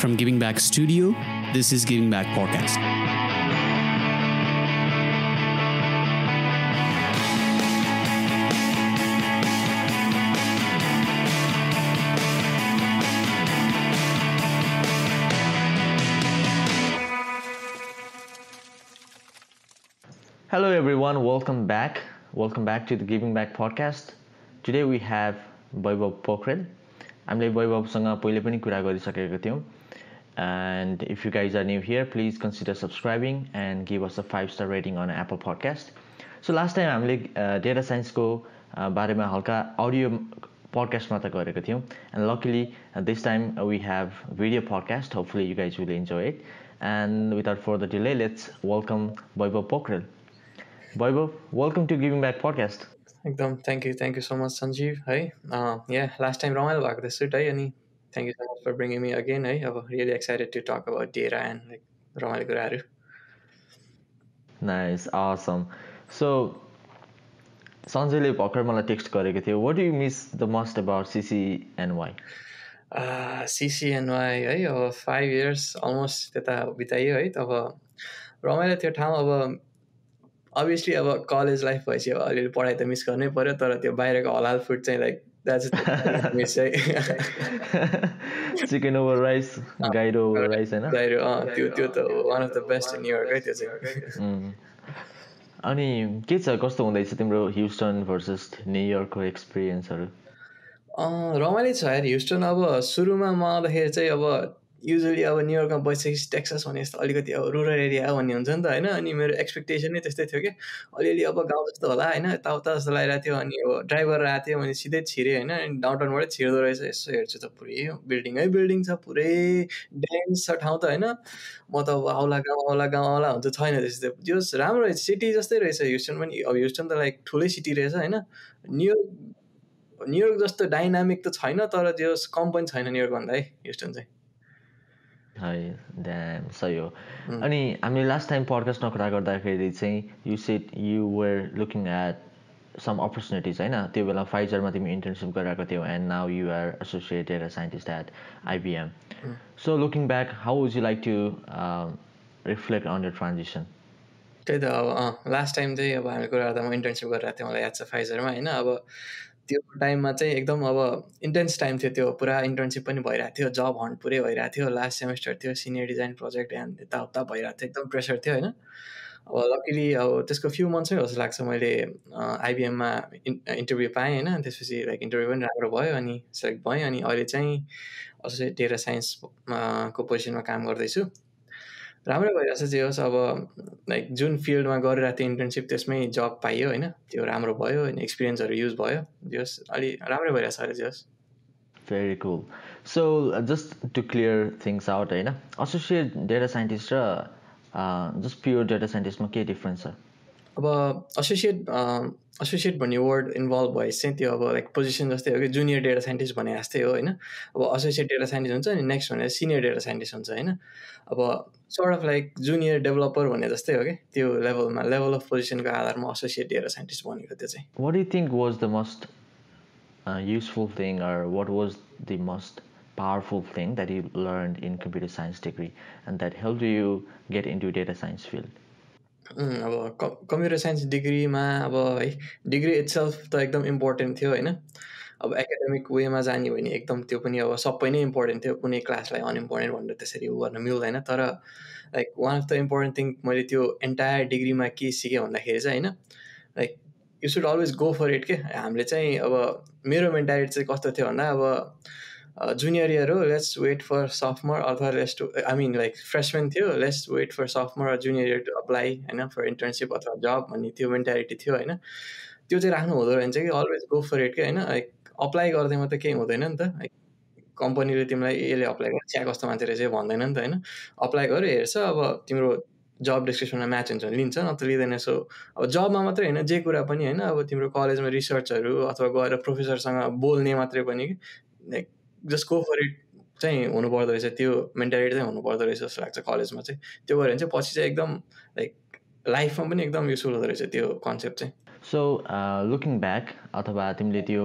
From Giving Back Studio, this is Giving Back Podcast. Hello, everyone. Welcome back. Welcome back to the Giving Back podcast. Today we have वैभव पोखरेल हामीले वैभवसँग पहिले पनि कुरा गरिसकेको थियौँ and if you guys are new here please consider subscribing and give us a five star rating on Apple podcast so last time हामीले data साइन्सको बारेमा हल्का अडियो पडकास्ट मात्र गरेको थियौँ। And luckily this time we have video podcast hopefully you guys will enjoy it and without further delay let's welcome Vaibhav Pokharel Vaibhav welcome to giving back podcast एकदम thank you thank you so much Sanjeev है yeah last time रमाइलो भएको थियो shoot है अनि thank you so much for bring me again है अब really excited to talk about data and like रमाइलो कुराहरू नाइस असम सो सञ्जयले भर्खर मलाई टेक्स्ट गरेको थियो what you miss the most about C C N Y C C N Y है अब फाइभ इयर्स अलमोस्ट त्यता बिताइयो है तब रमाइलो थियो ठाउँ अब अभियसली अब कलेज लाइफ भएपछि अब अलिअलि पढाइ त मिस गर्नै पऱ्यो तर त्यो बाहिरको हलाल फुड चाहिँ like miss chicken over rice gyro over rice होइन गाइरो अँ त्यो त्यो त one of the best New York है त्यो चाहिँ अनि के छ कस्तो हुँदैछ तिम्रो ह्युस्टन भर्सेस न्युयोर्कको एक्सपिरियन्सहरू रमाइलो छ यार ह्युस्टन अब सुरुमा म आउँदाखेरि चाहिँ अब युजली अब न्युयोर्कमा बसिसकेपछि टेक्सास भने जस्तो अलिकति अब रुरल एरिया भन्ने हुन्छ नि त होइन? अनि मेरो एक्सपेक्टेसन नै त्यस्तै थियो कि। अलिअलि अब गाउँ जस्तो होला होइन? यताउता जस्तो लगाइरहेको थियो अनि अब ड्राइभर आएको थियो भने सिधै छिरेँ होइन? अनि डाउनटाउनबाटै छिर्दो रहेछ। यसो हेर्छु त पुरै बिल्डिङै बिल्डिङ छ पुरै। डेन्स छ ठाउँ त होइन? म त अब आउला गाउँ आउला गाउँ आउला हुन्छ छैन त्यस्तो। त्यो राम्रो रहेछ। सिटी जस्तै रहेछ। ह्युस्टन पनि अब ह्युस्टन त लाइक ठुलै सिटी रहेछ होइन? न्युयोर्क न्युयोर्क जस्तो डाइनामिक त छैन तर त्यो कम पनि छैन न्युयोर्कभन्दा है ह्युस्टन चाहिँ। है ड्याम सही हो। अनि हामीले लास्ट टाइम पडकास्टमा कुरा गर्दाखेरि चाहिँ you said you were looking at some opportunities होइन? त्यो बेला फाइजरमा तिमी इन्टर्नसिप गराएको थियौ and now you are associated scientist at IBM so looking back how was you like to reflect on your transition त्यही त अब लास्ट टाइम चाहिँ अब हामी कुरा गर्दा म इन्टर्नसिप गरिरहेको थिएँ मलाई याद छ फाइजरमा होइन? अब त्यो टाइममा चाहिँ एकदम अब इन्टेन्स टाइम थियो त्यो पुरा इन्टर्नसिप पनि भइरहेको थियो जब हन्ट पुरै भइरहेको थियो लास्ट सेमेस्टर थियो सिनियर डिजाइन प्रोजेक्ट एन्ड यताउता भइरहेको थियो एकदम प्रेसर थियो होइन। अब लकिली अब त्यसको फ्यु मन्थ्समै जस्तो लाग्छ मैले आइबिएममा इन्टरभ्यू पाएँ होइन त्यसपछि लाइक इन्टरभ्यू पनि राम्रो भयो अनि सेलेक्ट भएँ अनि अहिले चाहिँ अझै डेटा साइन्समा को पोजिसनमा काम गर्दैछु। राम्रै भइरहेछ जे होस् अब लाइक जुन फिल्डमा गरिरहेको थियो इन्टर्नसिप त्यसमै जब पाइयो होइन? त्यो राम्रो भयो होइन? एक्सपिरियन्सहरू युज भयो। जे होस् अलि राम्रै भइरहेछ अहिले जे होस् very cool so just to clear things out होइन? एसोसिएट डेटा साइन्टिस्ट र जस्ट प्योर डेटा साइन्टिस्टमा के डिफ्रेन्स छ? अब एसोसिएट एसोसिएट भन्ने वर्ड इन्भल्भ भएपछि चाहिँ त्यो अब लाइक पोजिसन जस्तै हो कि जुनियर डेटा साइन्टिस्ट भने जस्तै हो होइन? अब एसोसिएट डेटा साइन्टिस्ट हुन्छ अनि नेक्स्ट भनेर सिनियर डेटा साइन्टिस्ट हुन्छ होइन? अब sort of like junior developer भने जस्तै हो कि त्यो लेभलमा लेभल अफ पोजिसनको आधारमा एसोसिएट डेटा साइन्टिस्ट बनेको त्यो चाहिँ। What you think was the most useful thing or what was the most powerful thing that you learned in computer science degree and that helped you get into data science field? अब computer science डिग्रीमा अब है degree itself त एकदम important थियो होइन? अब academic वेमा जाने भने एकदम त्यो पनि अब सबै नै इम्पोर्टेन्ट थियो कुनै क्लासलाई अनइम्पोर्टेन्ट भनेर त्यसरी उ गर्न मिल्दैन तर like one of the important thing मैले त्यो एन्टायर डिग्रीमा के सिकेँ भन्दाखेरि चाहिँ होइन? Like you should always go for it के? हामीले चाहिँ अब मेरो मेन्टालिटी चाहिँ कस्तो थियो भन्दा अब जुनियर इयर हो लेट्स वेट फर सफ्टमर अथवा let's to I mean like freshmen थियो let's wait for sophomore junior year to apply होइन फर इन्टर्नसिप अथवा जब भन्ने त्यो मेन्टालिटी थियो होइन। त्यो चाहिँ राख्नु हुँदो रहेछ कि अलवेज गो फर इट के होइन लाइक अप्लाई गर्दै मात्रै केही हुँदैन नि त कम्पनीले तिमीलाई यसले अप्लाई गर चिया कस्तो मान्छे रहेछ भन्दैन नि त होइन। अप्लाई गर हेर्छ अब तिम्रो जब डिस्क्रिप्सनमा म्याच हुन्छ भने लिन्छ नत्र लिँदैन सो अब जबमा मात्रै होइन जे कुरा पनि होइन अब तिम्रो कलेजमा रिसर्चहरू अथवा गएर प्रोफेसरसँग बोल्ने मात्रै पनि like just go for it चाहिँ हुनुपर्दो रहेछ त्यो मेन्टालिटी चाहिँ हुनुपर्दो रहेछ जस्तो लाग्छ कलेजमा चाहिँ। त्यो गऱ्यो भने चाहिँ पछि चाहिँ एकदम लाइक लाइफमा पनि एकदम युजफुल हुँदो रहेछ त्यो कन्सेप्ट चाहिँ। सो लुकिङ ब्याक अथवा तिमीले त्यो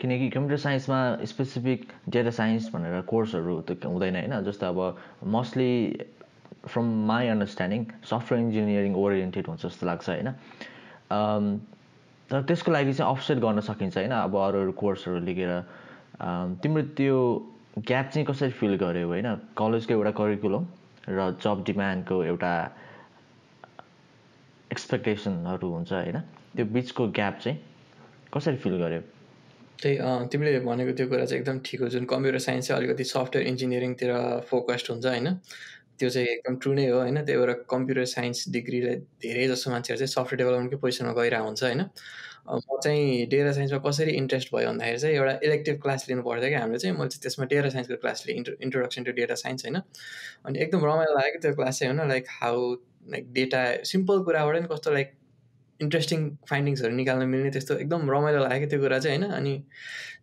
किनकि कम्प्युटर साइन्समा स्पेसिफिक डेटा साइन्स भनेर कोर्सहरू त हुँदैन होइन। जस्तो अब mostly from my understanding software engineering oriented हुन्छ जस्तो लाग्छ होइन। तर त्यसको लागि चाहिँ अफसेट गर्न सकिन्छ होइन अब अरू अरू कोर्सहरू लिएर तिम्रो त्यो ग्याप चाहिँ कसरी फिल गर्यो होइन? कलेजको एउटा करिकुलम र जब डिमान्डको एउटा एक्सपेक्टेसनहरू हुन्छ होइन? त्यो बिचको ग्याप चाहिँ कसरी फिल गर्यो? त्यही तिमीले भनेको त्यो कुरा चाहिँ एकदम ठिक हो। जुन कम्प्युटर साइन्स चाहिँ अलिकति सफ्टवेयर इन्जिनियरिङतिर फोकस्ड हुन्छ होइन? त्यो चाहिँ एकदम ट्रु नै हो होइन? त्यही भएर कम्प्युटर साइन्स डिग्रीलाई धेरै जस्तो मान्छेहरू चाहिँ सफ्टवेयर डेभलपमेन्टकै पोजिसनमा गइरहेको हुन्छ होइन? म चाहिँ डेटा साइन्समा कसरी इन्ट्रेस्ट भयो भन्दाखेरि चाहिँ एउटा इलेक्टिभ क्लास लिनु पर्थ्यो कि हामीले चाहिँ मैले चाहिँ त्यसमा डेटा साइन्सको क्लास लिएँ intro introduction to data science होइन। अनि एकदम रमाइलो लाग्यो त्यो क्लास चाहिँ होइन like how like data simple कुराबाट नि कस्तो लाइक इन्ट्रेस्टिङ फाइन्डिङ्सहरू निकाल्न मिल्ने त्यस्तो एकदम रमाइलो लाग्यो त्यो कुरा चाहिँ होइन। अनि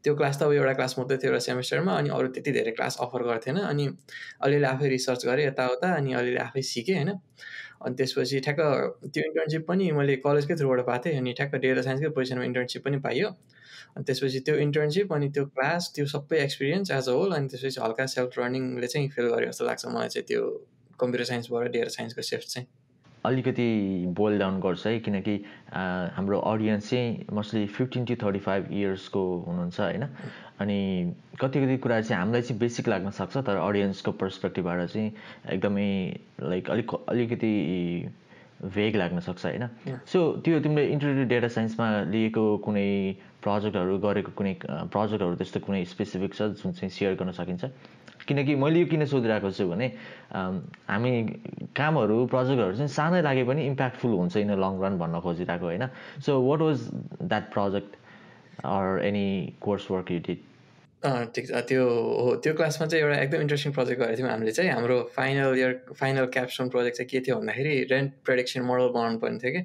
त्यो क्लास त अब एउटा क्लास मात्रै थियो एउटा सेमेस्टरमा अनि अरू त्यति धेरै क्लास अफर गर्थेन। अनि अलिअलि आफै रिसर्च गरेँ यताउता अनि अलिअलि आफै सिकेँ होइन। अनि त्यसपछि ठ्याक्क त्यो इन्टर्नसिप पनि मैले कलेजकै थ्रुबाट पाएको थिएँ अनि ठ्याक्क डेटा साइन्सकै पोजिसनमा इन्टर्नसिप पनि पाइयो। अनि त्यसपछि त्यो इन्टर्नसिप अनि त्यो क्लास त्यो सबै एक्सपिरियन्स एज अ होल अनि त्यसपछि हल्का सेल्फ रनिङले चाहिँ फिल गर्यो जस्तो लाग्छ मलाई चाहिँ त्यो कम्प्युटर साइन्सबाट डेटा साइन्सको सिफ्ट चाहिँ। अलिकति बोइल डाउन गर्छ है किनकि हाम्रो अडियन्स चाहिँ mostly fifteen to thirty five इयर्सको हुनुहुन्छ होइन? अनि कति कति कुरा चाहिँ हामीलाई चाहिँ बेसिक लाग्न सक्छ तर अडियन्सको पर्सपेक्टिभबाट चाहिँ एकदमै लाइक अलिक अलिकति भेग लाग्न सक्छ होइन? सो त्यो तिमीले इन्टरनेट डेटा साइन्समा लिएको कुनै प्रोजेक्टहरू गरेको कुनै प्रोजेक्टहरू त्यस्तो कुनै स्पेसिफिक छ जुन चाहिँ सेयर गर्न सकिन्छ? किनकि मैले यो किन सोधिरहेको छु भने हामी कामहरू प्रोजेक्टहरू चाहिँ सानै लागे पनि इम्प्याक्टफुल हुन्छ इन लङ रन भन्न खोजिरहेको होइन? So what was that project any coursework you did ठिक छ। त्यो हो त्यो क्लासमा चाहिँ एउटा एकदम इन्ट्रेस्टिङ प्रोजेक्ट गरेको थियौँ हामीले चाहिँ। हाम्रो final year final capstone project चाहिँ के थियो भन्दाखेरि रेन्ट प्रेडिक्सन मोडल बनाउनु पर्ने थियो कि।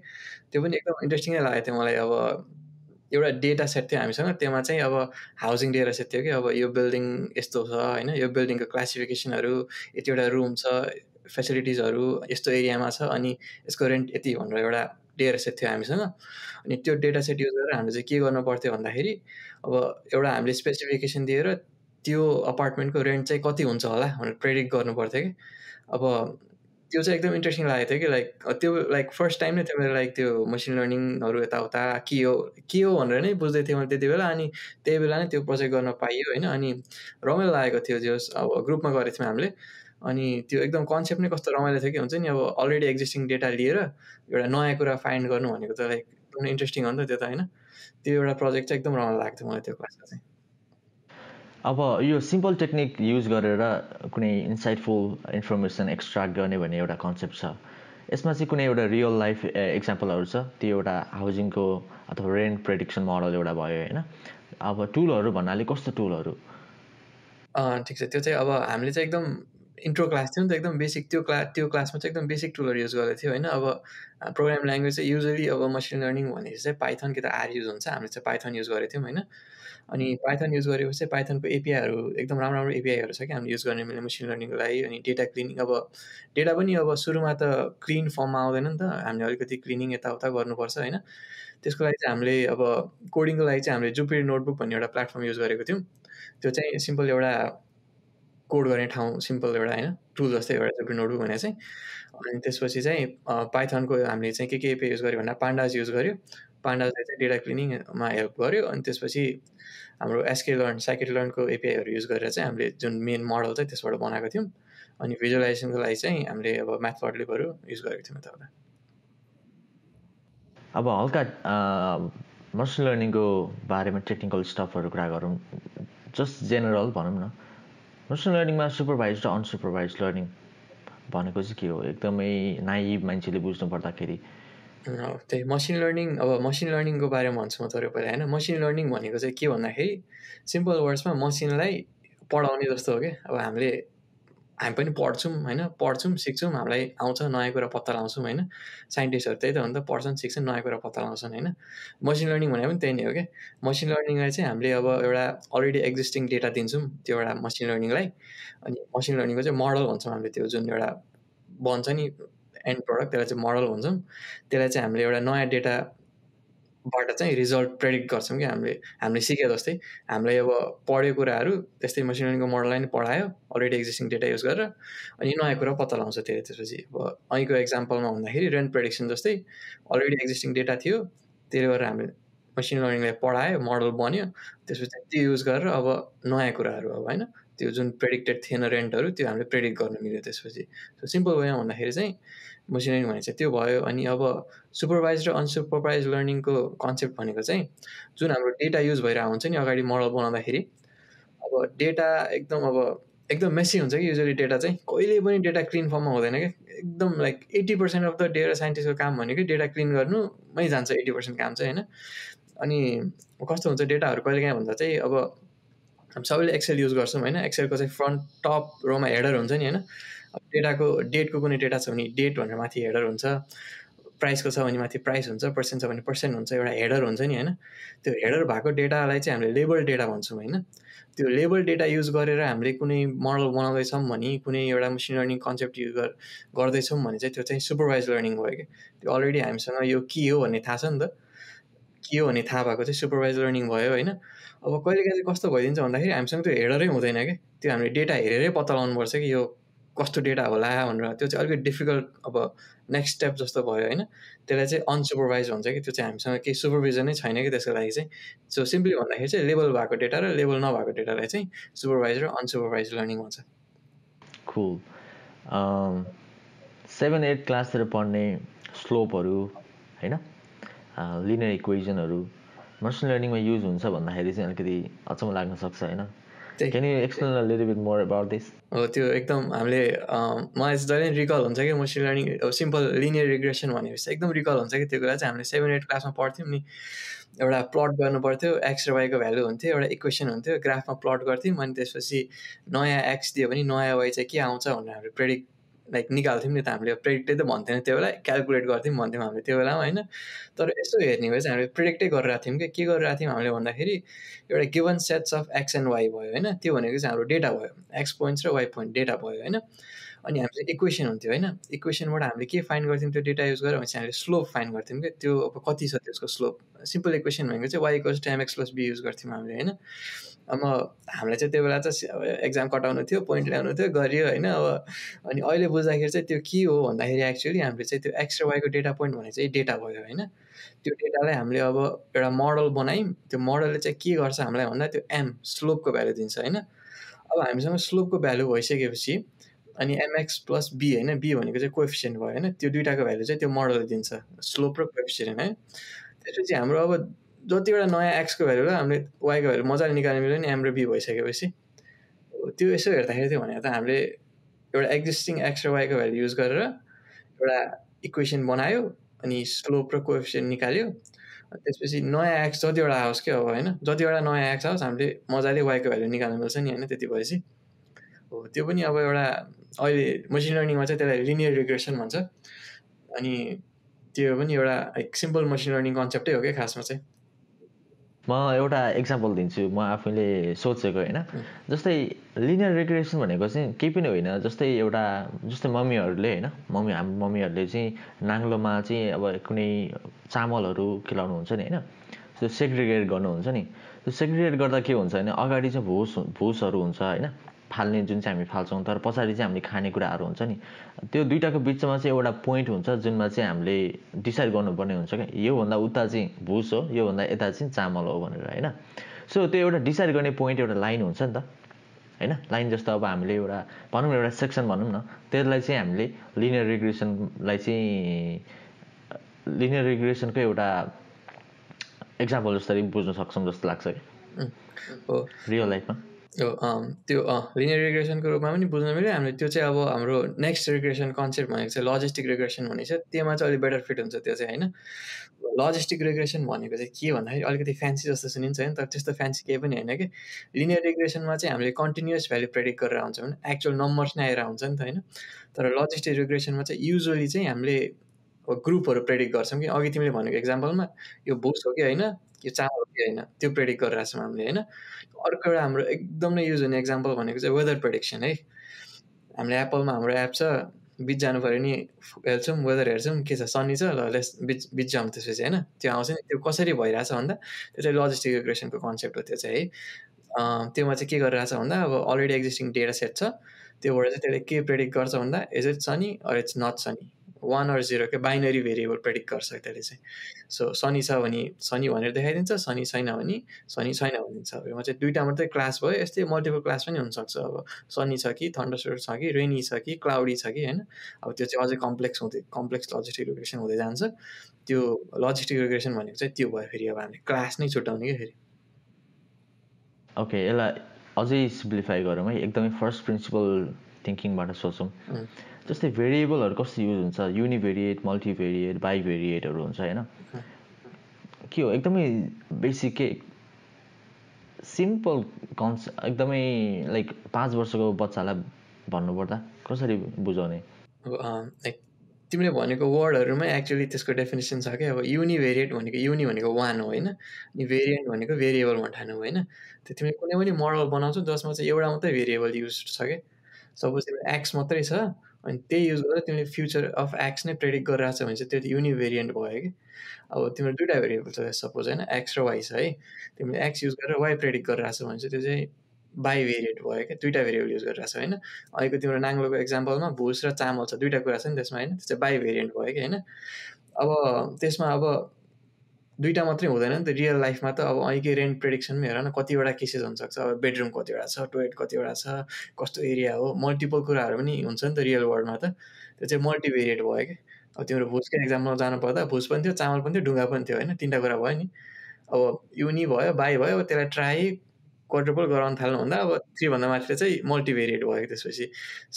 त्यो पनि एकदम इन्ट्रेस्टिङै लागेको थियो मलाई। अब एउटा डेटा सेट थियो हामीसँग। त्यसमा चाहिँ अब हाउसिङ डेटा सेट थियो कि। अब यो बिल्डिङ यस्तो छ होइन। यो बिल्डिङको क्लासिफिकेसनहरू यतिवटा रुम छ फेसिलिटिजहरू यस्तो एरियामा छ। अनि यसको रेन्ट यति भनेर एउटा डेटा सेट थियो हामीसँग। अनि त्यो डेटा सेट युज गरेर हामीले चाहिँ के गर्नु पर्थ्यो भन्दाखेरि अब एउटा हामीले स्पेसिफिकेसन दिएर त्यो अपार्टमेन्टको रेन्ट चाहिँ कति हुन्छ होला भनेर प्रेडिक्ट गर्नु पर्थ्यो कि। अब त्यो चाहिँ एकदम इन्ट्रेस्टिङ लागेको थियो कि लाइक त्यो लाइक फर्स्ट टाइम नै थियो मेरो लाइक त्यो मसिन लर्निङहरू यताउता के हो के हो भनेर नै बुझ्दै थिएँ मैले त्यति बेला। अनि त्यही बेला नै त्यो प्रोजेक्ट गर्न पाइयो होइन। अनि रमाइलो लागेको थियो त्यो अब ग्रुपमा गरेको थियौँ हामीले। अनि त्यो एकदम कन्सेप्ट नै कस्तो रमाइलो थियो कि हुन्छ नि अब अलरेडी एक्जिस्टिङ डेटा लिएर एउटा नयाँ कुरा फाइन्ड गर्नु भनेको त लाइक एकदम इन्ट्रेस्टिङ हो नि त त्यो त होइन? त्यो एउटा प्रोजेक्ट चाहिँ एकदम रमाइलो लाग्थ्यो मलाई त्यो क्लासमा चाहिँ। अब यो सिम्पल टेक्निक युज गरेर कुनै इन्साइटफुल इन्फर्मेसन एक्सट्र्याक्ट गर्ने भन्ने एउटा कन्सेप्ट छ। यसमा चाहिँ कुनै एउटा रियल लाइफ इक्जाम्पलहरू छ? त्यो एउटा हाउसिङको अथवा रेन्ट प्रेडिक्सन मोडल एउटा भयो होइन? अब टुलहरू भन्नाले कस्तो टुलहरू ठिक छ। त्यो चाहिँ अब हामीले चाहिँ एकदम इन्ट्रो क्लास थियो नि त एकदम बेसिक त्यो क्लास त्यो क्लासमा चाहिँ एकदम बेसिक टुलहरू युज गरेको थियो होइन। अब प्रोग्राम ल्याङ्ग्वेज चाहिँ युजली अब मसिन लर्निङ भनेपछि चाहिँ पाइथन कि त आर युज हुन्छ। हामीले चाहिँ पाइथन युज गरेको थियौँ होइन। अनि पाइथन युज गरेपछि चाहिँ पाइथनको एपिआईहरू एकदम राम्रो राम्रो एपिआईहरू छ कि हामीले युज गर्ने मिल्ने मसिन लर्निङको लागि। अनि डेटा क्लिनिङ अब डेटा पनि अब सुरुमा त क्लिन फर्ममा आउँदैन नि त। हामीले अलिकति क्लिनिङ यताउता गर्नुपर्छ होइन। त्यसको लागि चाहिँ हामीले अब कोडिङको लागि चाहिँ हामीले जुपिटर नोटबुक भन्ने एउटा प्लेटफर्म युज गरेको थियौँ। त्यो चाहिँ सिम्पल एउटा कोड गर्ने ठाउँ सिम्पल एउटा होइन टुल जस्तै एउटा जुपिटर नोटबुक भने चाहिँ। अनि त्यसपछि चाहिँ पाइथनको हामीले चाहिँ के के एपिआई युज गर्यो भन्दा पान्डाज युज गर्यो पान्डाजले चाहिँ डेटा क्लिनिङमा हेल्प गर्यो अनि त्यसपछि हाम्रो एसके लर्न साइकेट लर्नको एपिआईहरू युज गरेर चाहिँ हामीले जुन मेन मोडल चाहिँ त्यसबाट बनाएको थियौँ। अनि भिजुलाइजेसनको लागि चाहिँ हामीले अब म्याथवर्डलेबहरू युज गरेको थियौँ यताबाट अब हल्का मसिन लर्निङको बारेमा टेक्निकल स्टफहरू कुरा गरौँ। जस्ट जेनरल भनौँ न। मसिन लर्निङमा सुपरभाइज र अनसुपरभाइज लर्निङ भनेको चाहिँ के हो? एकदमै नाइभ मान्छेले बुझ्नु पर्दाखेरि। त्यही मसिन लर्निङ अब मसिन लर्निङको बारेमा भन्छु म तपाईँ पहिला होइन? मसिन लर्निङ भनेको चाहिँ के भन्दाखेरि सिम्पल वर्ड्समा मसिनलाई पढाउने जस्तो हो कि? अब हामीले हामी पनि पढ्छौँ होइन? पढ्छौँ सिक्छौँ हामीलाई आउँछ नयाँ कुरा पत्ता लगाउँछौँ होइन? साइन्टिस्टहरू त्यही त हो नि त पढ्छन् सिक्छन् नयाँ कुरा पत्ता लगाउँछन् होइन? मसिन लर्निङ भनेको पनि त्यही नै हो कि मसिन लर्निङलाई चाहिँ हामीले अब एउटा अलरेडी एक्जिस्टिङ डेटा दिन्छौँ त्यो एउटा मसिन लर्निङलाई अनि मसिन लर्निङको चाहिँ मोडल भन्छौँ हामीले त्यो जुन एउटा बन्छ नि एन्ड प्रडक्ट त्यसलाई चाहिँ मोडल भन्छौँ। त्यसलाई चाहिँ हामीले एउटा नयाँ डेटा बाट चाहिँ रिजल्ट प्रेडिक्ट गर्छौँ कि हामीले। हामीले सिके जस्तै हामीलाई अब पढ्यो कुराहरू त्यस्तै मसिन लर्निङको मोडललाई नै पढायो अलरेडी एक्जिस्टिङ डेटा युज गरेर अनि नयाँ कुरा पत्ता लगाउँछ त्यसले त्यसपछि। अब અહીંको एक्जाम्पलमा भन्दाखेरि रेन्ट प्रेडिक्सन जस्तै अलरेडी एक्जिस्टिङ डेटा थियो त्यसले गर्दा हामीले मसिन लर्निङलाई पढायो मोडल बन्यो त्यसपछि त्यो युज गरेर अब नयाँ कुराहरू अब होइन त्यो जुन प्रेडिक्टेड थिएन रेन्टहरू त्यो हामीले प्रेडिक्ट गर्नु मिल्यो त्यसपछि। सिम्पल वेमा भन्दाखेरि चाहिँ लर्निङ भने चाहिँ त्यो भयो अनि अब सुपरभाइज र अनसुपरभाइज लर्निङको कन्सेप्ट भनेको चाहिँ जुन हाम्रो डेटा युज भइरहेको हुन्छ नि अगाडि मोडल बनाउँदाखेरि अब डेटा एकदम अब एकदम मेसी हुन्छ कि युजली डेटा चाहिँ। कहिले पनि डेटा क्लिन फर्ममा हुँदैन क्या एकदम like eighty percent of the data साइन्टिस्टको काम भनेको डेटा क्लिन गर्नुमै जान्छ एट्टी पर्सेन्ट काम चाहिँ होइन। अनि कस्तो हुन्छ डेटाहरू कहिले काहीँ भन्दा चाहिँ अब हामी सबैले एक्सेल युज गर्छौँ होइन। एक्सेलको चाहिँ फ्रन्ट टप रोमा हेडर हुन्छ नि होइन। डेटाको डेटको कुनै डेटा छ भने डेट भनेर माथि हेडर हुन्छ। प्राइसको छ भने माथि प्राइस हुन्छ पर्सेन्ट छ भने पर्सेन्ट हुन्छ एउटा हेडर हुन्छ नि होइन? त्यो हेडर भएको डेटालाई चाहिँ हामीले लेबल डेटा भन्छौँ होइन? त्यो लेबल डेटा युज गरेर हामीले कुनै मोडल बनाउँदैछौँ भने कुनै एउटा मसिन लर्निङ कन्सेप्ट युज गर्दैछौँ भने चाहिँ त्यो चाहिँ सुपरभाइज लर्निङ भयो कि त्यो अलरेडी हामीसँग यो के हो भन्ने थाहा छ नि त? के हो भन्ने थाहा भएको चाहिँ सुपरभाइज लर्निङ भयो होइन? अब कहिले काहीँ चाहिँ कस्तो भइदिन्छ भन्दाखेरि हामीसँग त्यो हेडरै हुँदैन कि त्यो हामीले डेटा हेरेरै पत्ता लगाउनुपर्छ कि यो कस्तो डेटा होला भनेर त्यो चाहिँ अलिकति डिफिकल्ट अब नेक्स्ट स्टेप जस्तो भयो होइन? त्यसलाई चाहिँ अनसुपरभाइज हुन्छ कि? त्यो चाहिँ हामीसँग केही सुपरभिजनै छैन कि त्यसको लागि चाहिँ? सो सिम्पली भन्दाखेरि चाहिँ लेभल भएको डेटा र लेभल नभएको डेटालाई चाहिँ सुपरभाइज र अनसुपरभाइज लर्निङ भन्छ। खुल सेभेन एट क्लासतिर पढ्ने स्लोपहरू होइन? लिनियर इक्वेजनहरू मसिन लर्निङमा युज हुन्छ भन्दाखेरि चाहिँ अलिकति अचम्म लाग्न सक्छ होइन? Explain a little bit more about this? हो त्यो एकदम हामीले मलाई जहिले रिकल हुन्छ कि machine learning simple linear regression भनेपछि एकदम रिकल हुन्छ कि त्यो कुरा चाहिँ हामीले सेभेन एट क्लासमा पढ्थ्यौँ नि एउटा प्लट गर्नु पर्थ्यो एक्स र वाईको भ्यालु हुन्थ्यो एउटा इक्वेसन हुन्थ्यो ग्राफमा प्लट गर्थ्यौँ अनि त्यसपछि नयाँ एक्स दियो भने नयाँ वाई चाहिँ के आउँछ भनेर हामीले प्रेडिक्ट लाइक निकाल्थ्यौँ नि त हामीले प्रेडिक्टै त भन्थेन त्यो बेला क्यालकुलेट गर्थ्यौँ भन्थ्यौँ हामीले त्यो बेलामा होइन? तर यसो हेर्ने भए चाहिँ हामीले प्रेडिक्टै गरिरहेको थियौँ कि के गरिरहेको थियौँ हामीले भन्दाखेरि एउटा given sets of X and Y भयो होइन? त्यो भनेको चाहिँ हाम्रो डेटा भयो। एक्स पोइन्ट्स र वाइ पोइन्ट डेटा भयो होइन? अनि हामी चाहिँ इक्वेसन हुन्थ्यो होइन? इक्वेसनबाट हामीले के फाइन गर्थ्यौँ त्यो डेटा युज गरेर भनेपछि हामीले स्लोप फाइन गर्थ्यौँ कि? त्यो अब कति छ त्यसको स्लोप सिम्पल इक्वेसन भनेको चाहिँ Y equals time X plus B use गर्थ्यौँ हामीले होइन? अब हामीलाई चाहिँ त्यो बेला चाहिँ अब एक्जाम कटाउनु थियो पोइन्ट ल्याउनु थियो गरियो होइन अब अनि अहिले बुझ्दाखेरि चाहिँ त्यो के हो भन्दाखेरि एक्चुअली हामीले चाहिँ त्यो एक्स र वाईको डेटा पोइन्ट भने चाहिँ डेटा भयो होइन। त्यो डेटालाई हामीले अब एउटा मोडल बनायौँ त्यो मोडलले चाहिँ के गर्छ हामीलाई भन्दा त्यो एम स्लोपको भ्यालु दिन्छ होइन। अब हामीसँग स्लोपको भ्यालु भइसकेपछि अनि एमएक्स प्लस बी होइन बी भनेको चाहिँ कोएफिसियन्ट भयो होइन त्यो दुइटाको भ्यालु चाहिँ त्यो मोडलले दिन्छ स्लोप र कोएफिसियन्ट है। त्यसपछि हाम्रो अब जतिवटा नयाँ एक्सको भ्यालु र हामीले वाइको भ्यालु मजाले निकाल्नु मिल्यो नि एम र बी भइसकेपछि। त्यो यसो हेर्दाखेरि चाहिँ भने त हामीले एउटा एक्जिस्टिङ एक्स र वाइको भ्यालु युज गरेर एउटा इक्वेसन बनायो अनि स्लोप र कोएफिसियन्ट निकाल्यो। त्यसपछि नयाँ एक्स जतिवटा आओस् क्या अब होइन जतिवटा नयाँ एक्स आओस् हामीले मजाले वाइको भ्यालु निकाल्नु मिल्छ नि होइन त्यति भएपछि। हो त्यो पनि अब एउटा अहिले मसिन लर्निङमा चाहिँ त्यसलाई लिनियर रिग्रेसन भन्छ। अनि त्यो पनि एउटा सिम्पल मसिन लर्निङ कन्सेप्टै हो क्या खासमा चाहिँ। म एउटा इक्जाम्पल दिन्छु म आफैले सोचेको होइन? जस्तै लिनियर रिग्रेसन भनेको चाहिँ केही पनि होइन जस्तै एउटा जस्तै मम्मीहरूले होइन? मम्मी हाम्रो मम्मीहरूले चाहिँ नाङ्लोमा चाहिँ अब कुनै चामलहरू खिलाउनुहुन्छ नि होइन? त्यो सेग्रिगेट गर्नुहुन्छ नि। त्यो सेग्रिगेट गर्दा के हुन्छ भने अगाडि चाहिँ भुस भुसहरू हुन्छ होइन? फाल्ने जुन चाहिँ हामी फाल्छौँ तर पछाडि चाहिँ हामीले खानेकुराहरू हुन्छ नि। त्यो दुइटाको बिचमा चाहिँ एउटा पोइन्ट हुन्छ जुनमा चाहिँ हामीले डिसाइड गर्नुपर्ने हुन्छ क्या। योभन्दा उता चाहिँ भुस हो योभन्दा यता चाहिँ चामल हो भनेर होइन? सो त्यो एउटा डिसाइड गर्ने पोइन्ट एउटा लाइन हुन्छ नि त होइन? लाइन जस्तो अब हामीले एउटा भनौँ न एउटा सेक्सन भनौँ न। त्यसलाई चाहिँ हामीले लिनियर रिग्रेसनलाई चाहिँ लिनियर रिग्रेसनको एउटा इक्जाम्पल जस्तै बुझ्न सक्छौँ जस्तो लाग्छ कि रियल लाइफमा त्यो लिनियर रिग्रेसनको रूपमा पनि बुझ्न मिल्यो। हामीले त्यो चाहिँ अब हाम्रो नेक्स्ट रिग्रेसन कन्सेप्ट भनेको चाहिँ लजिस्टिक रिग्रेसन छ। त्योमा चाहिँ अलिक बेटर फिट हुन्छ त्यो चाहिँ होइन? लजिस्टिक रिग्रेसन भनेको चाहिँ के भन्दाखेरि अलिकति फ्यान्सी जस्तो सुनिन्छ होइन? तर त्यस्तो फ्यान्सी केही पनि होइन कि। लिनियर रिग्रेसनमा चाहिँ हामीले कन्टिन्युस भ्याल्यु प्रेडिक्ट गरेर हुन्छ भने एक्चुअल नम्बर्स नै आएर हुन्छ नि त होइन? तर लजिस्टिक रिग्रेसनमा चाहिँ युजली चाहिँ हामीले ग्रुपहरू प्रेडिक्ट गर्छौँ कि। अघि तिमीले भनेको एक्जाम्पलमा यो बुक्स हो कि होइन? यो चामल हो कि होइन त्यो प्रेडिक्ट गरिरहेको छौँ हामीले होइन? अर्को एउटा हाम्रो एकदम नै युज हुने इक्जाम्पल भनेको चाहिँ वेदर प्रेडिक्सन है। हामीले एप्पलमा हाम्रो एप छ बिच जानु पऱ्यो नि हेर्छौँ वेदर हेर्छौँ के छ सनी छ ल लेस बिच बिच जाउँ त्यसपछि होइन? त्यो आउँछ नि त्यो कसरी भइरहेछ भन्दा त्यो चाहिँ लजिस्टिक रिग्रेसनको कन्सेप्ट हो त्यो चाहिँ है? त्योमा चाहिँ के गरिरहेछ भन्दा अब अलरेडी एक्जिस्टिङ डेटा सेट छ त्योबाट चाहिँ त्यसले के प्रेडिक्ट गर्छ भन्दा is it sunny or it's not sunny one or zero के बाइनरी भेरिएबल प्रेडिक्ट गर्छ त्यसले चाहिँ। सो सनी छ भने सनी भनेर देखाइदिन्छ सनी छैन भने सनी छैन भनिदिन्छ अब यो चाहिँ दुइटा मात्रै क्लास भयो यस्तै मल्टिपल क्लास पनि हुनसक्छ। अब सनी छ कि थन्डरस्टोर छ कि रेनी छ कि क्लाउडी छ कि होइन? अब त्यो चाहिँ अझै कम्प्लेक्स हुँदै कम्प्लेक्स लजिस्टिक रिग्रेसन हुँदै जान्छ। त्यो लजिस्टिक रिग्रेसन भनेको चाहिँ त्यो भयो फेरि अब हामीले क्लास नै छुट्याउने क्या फेरि। ओके यसलाई अझै सिम्प्लिफाई गरौँ है। एकदमै फर्स्ट प्रिन्सिपल थिङ्किङबाट सोचौँ। जस्तै भेरिएबलहरू कस्तो युज हुन्छ? युनिभेरिएट मल्टिभेरिएट बाइभेरिएटहरू हुन्छ होइन? के हो? एकदमै बेसिक के? सिम्पल कन्स एकदमै लाइक पाँच वर्षको बच्चालाई भन्नुपर्दा कसरी बुझाउने? लाइक तिमीले भनेको वर्डहरूमै एक्चुली त्यसको डेफिनेसन छ क्या अब युनिभेरिएट भनेको युनि भनेको वान हो होइन? अनि भेरिएन्ट भनेको भेरिएबल ठानु होइन? त्यो तिमीले कुनै पनि मोडल बनाउँछौ जसमा चाहिँ एउटा मात्रै भेरिएबल युज छ क्या सपोज एक्स मात्रै छ अनि त्यही युज गरेर तिमीले फ्युचर अफ एक्स नै प्रेडिक्ट गरिरहेको छ भने चाहिँ त्यो त युनिभेरिएन्ट भयो कि। अब तिम्रो दुइटा भेरिएबल छ सपोज होइन एक्स र वाइ छ है। तिमीले एक्स युज गरेर वाइ प्रेडिक्ट गरिरहेको छ भने चाहिँ त्यो चाहिँ बाई भेरिएन्ट भयो क्या दुइटा भेरिएबल युज गरिरहेको छ होइन। अहिलेको तिम्रो नाङ्लोको एक्जाम्पलमा भुस र चामल छ दुइटा कुरा छ नि त्यसमा होइन त्यो चाहिँ बाई भेरिएन्ट भयो कि होइन। अब त्यसमा अब दुइटा मात्रै हुँदैन नि त रियल लाइफमा त अब अहिले रेन्ट प्रेडिक्सनमै हेर न कतिवटा केसेस हुनसक्छ। अब बेडरुम कतिवटा छ टोयलेट कतिवटा छ कस्तो एरिया हो मल्टिपल कुराहरू पनि हुन्छ नि त रियल वर्ल्डमा त। त्यो चाहिँ मल्टिभेरिएट भयो कि। अब तिम्रो भुजको जानु पर्दा भुज पनि थियो चामल पनि थियो ढुङ्गा पनि थियो होइन? तिनवटा कुरा भयो नि। अब युनि भयो बाई भयो त्यसलाई ट्राई क्वाड्रुपल गराउनु थाल्नु भन्दा अब थ्रीभन्दा माथिले चाहिँ मल्टिभेरिएट भयो त्यसपछि।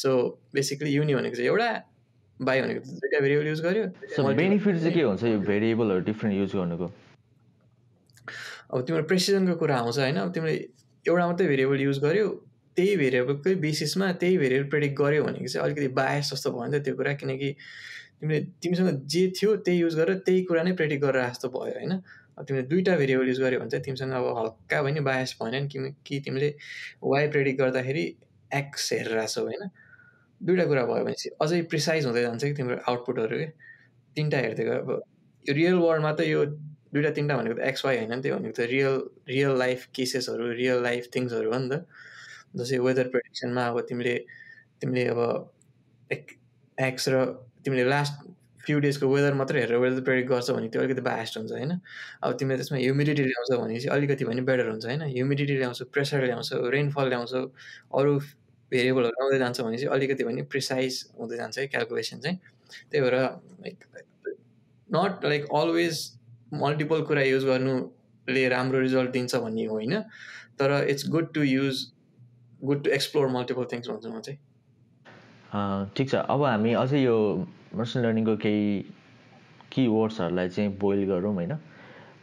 सो बेसिकली युनि भनेको चाहिँ एउटा बाई भनेको दुइटा भेरिएबल युज गर्यो बेनिफिट चाहिँ के हुन्छ यो भेरिएबलहरू डिफ्रेन्ट युज गर्नुको? अब तिम्रो प्रेसिजनको कुरा आउँछ होइन अब तिमीले एउटा मात्रै भेरिएबल युज गर्यो त्यही भेरिएबलकै बेसिसमा त्यही भेरिएबल प्रेडिक्ट गर्यो भनेको चाहिँ अलिकति बायस जस्तो भयो नि त त्यो कुरा किनकि तिमीले तिमीसँग जे थियो त्यही युज गरेर त्यही कुरा नै प्रेडिक्ट गरेर जस्तो भयो होइन। अब तिमीले दुइटा भेरिएबल युज गर्यो भने चाहिँ तिमीसँग अब हल्का भयो नि बायस भएन नि कि तिमीले वाइ प्रेडिक्ट गर्दाखेरि एक्स हेरेर छौ होइन। दुइटा कुरा भयो भने चाहिँ अझै प्रिसाइज हुँदै जान्छ कि तिम्रो आउटपुटहरू कि? तिनवटा हेर्दै गयो। अब यो रियल वर्ल्डमा त यो दुइटा तिनवटा भनेको त एक्स वाइ होइन नि त्यो भनेको त रियल रियल लाइफ केसेसहरू रियल लाइफ थिङ्सहरू हो नि त। जस्तै वेदर प्रेडिक्सनमा अब तिमीले तिमीले अब एक्स र तिमीले लास्ट फ्यु डेजको वेदर मात्रै हेरेर वेदर प्रेडिक्ट गर्छ भने त्यो अलिकति बास्ट हुन्छ होइन? अब तिमीले त्यसमा ह्युमिडिटी ल्याउँछ भने चाहिँ अलिकति भने बेटर हुन्छ होइन? ह्युमिडिटी ल्याउँछ प्रेसर ल्याउँछ रेनफल ल्याउँछ अरू भेरिएबलहरू आउँदै जान्छ भने चाहिँ अलिकति भने प्रिसाइज हुँदै जान्छ है क्यालकुलेसन चाहिँ। त्यही भएर like not like always multiple कुरा युज गर्नुले राम्रो रिजल्ट दिन्छ भन्ने होइन। तर it's good to use good to explore multiple things भन्छु म चाहिँ। ठिक छ। अब हामी अझै यो मसिन लर्निङको केही कि वर्ड्सहरूलाई चाहिँ बोइल गरौँ होइन।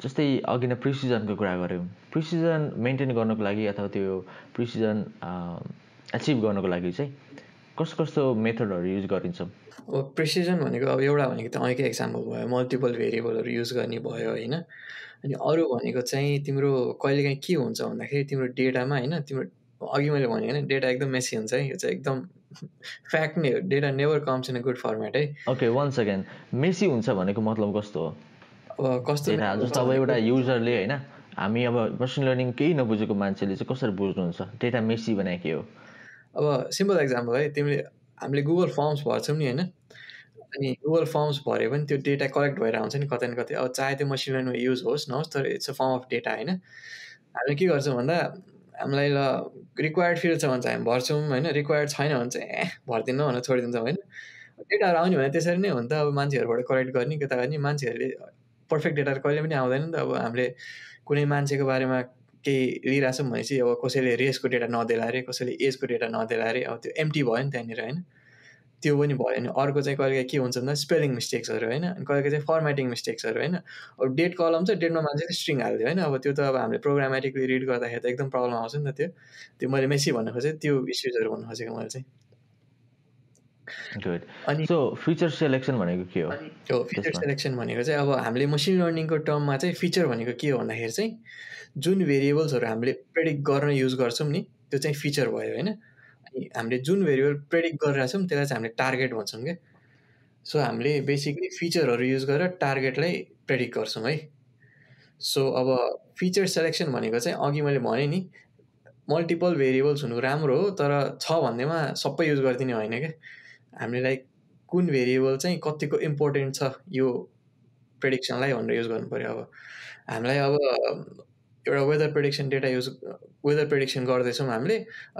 जस्तै अघि नै प्रिसिजनको कुरा गऱ्यौँ। प्रिसिजन मेन्टेन गर्नुको लागि अथवा त्यो प्रिसिजन एचिभ गर्नको लागि चाहिँ कस्तो कस्तो मेथडहरू युज गरिन्छ? अब प्रेसिजन भनेको अब एउटा भनेको त अहिलेकै एक्जाम्पल भयो मल्टिपल भेरिएबलहरू युज गर्ने भयो होइन। अनि अरू भनेको चाहिँ तिम्रो कहिलेकाहीँ के हुन्छ भन्दाखेरि तिम्रो डेटामा होइन तिम्रो अघि मैले भने होइन डेटा एकदम मेसी हुन्छ है यो चाहिँ एकदम फ्याक्ट नै हो data never comes in a good format है। ओके वान सेकेन्ड मेसी हुन्छ भनेको मतलब कस्तो हो? अब कस्तो जस्तो अब एउटा युजरले होइन हामी अब मसिन लर्निङ केही नबुझेको मान्छेले चाहिँ कसरी बुझ्नुहुन्छ? डेटा मेसी भने के हो? अब सिम्पल एक्जाम्पल है तिमीले हामीले गुगल फर्म्स भर्छौँ नि होइन? अनि गुगल फर्म्स भऱ्यो भने त्यो डेटा कलेक्ट भएर आउँछ नि कतै न कतै। अब चाहे त्यो मसिन लर्निङमा युज होस् नहोस् तर it's a form of data होइन? हामीले के गर्छौँ भन्दा हामीलाई ल रिक्वायर्ड फिल्ड छ भने चाहिँ हामी भर्छौँ होइन? रिक्वायर्ड छैन भने चाहिँ ए भर्दिनँ भनेर छोडिदिन्छौँ होइन? डेटाहरू आउने भने त्यसरी नै हो नि त अब मान्छेहरूबाट कलेक्ट गर्ने के त गर्ने। मान्छेहरूले पर्फेक्ट डेटाहरू कहिले पनि आउँदैन नि त। अब हामीले कुनै मान्छेको बारेमा केही लिइरहेछौँ भनेपछि अब कसैले रेसको डेटा नदेला अरे कसैले एजको डेटा नदेला अरे अब त्यो एमटी भयो नि त्यहाँनिर होइन। त्यो पनि भयो भने अर्को चाहिँ कहिले के हुन्छ भन्दा स्पेलिङ मिस्टेक्सहरू होइन अनि कहिले चाहिँ फर्मेटिङ मिस्टेक्सहरू होइन। अब डेट कलम चाहिँ डेटमा मान्छेले स्ट्रिङ हालिदियो होइन। अब त्यो त अब हामीले प्रोग्रामेटिकली रिड गर्दाखेरि त एकदम प्रब्लम आउँछ नि त त्यो। त्यो मैले मेसी भन्नु खोजेँ त्यो इस्युजहरू भन्नु खोजेको मैले चाहिँ। अनि सो फिचर सेलेक्सन भनेको के हो? हो फिचर सेलेक्सन भनेको चाहिँ अब हामीले मसिन लर्निङको टर्ममा चाहिँ फिचर भनेको के हो भन्दाखेरि चाहिँ जुन भेरिएबल्सहरू हामीले प्रेडिक्ट गर्न युज गर्छौँ नि त्यो चाहिँ फिचर भयो होइन? अनि हामीले जुन भेरिएबल प्रेडिक्ट गरिरहेको छौँ त्यसलाई चाहिँ हामीले टार्गेट भन्छौँ क्या। सो हामीले बेसिकली फिचरहरू युज गरेर टार्गेटलाई प्रेडिक्ट गर्छौँ है। सो अब फिचर सेलेक्सन भनेको चाहिँ अघि मैले भनेँ नि मल्टिपल भेरिएबल्स हुनु राम्रो हो तर छ भन्दैमा सबै युज गरिदिने होइन क्या। हामीले लाइक कुन भेरिएबल चाहिँ कतिको इम्पोर्टेन्ट छ यो प्रेडिक्सनलाई भनेर युज गर्नु पऱ्यो अब। हामीलाई अब एउटा weather prediction data use weather prediction गर्दैछौँ हामीले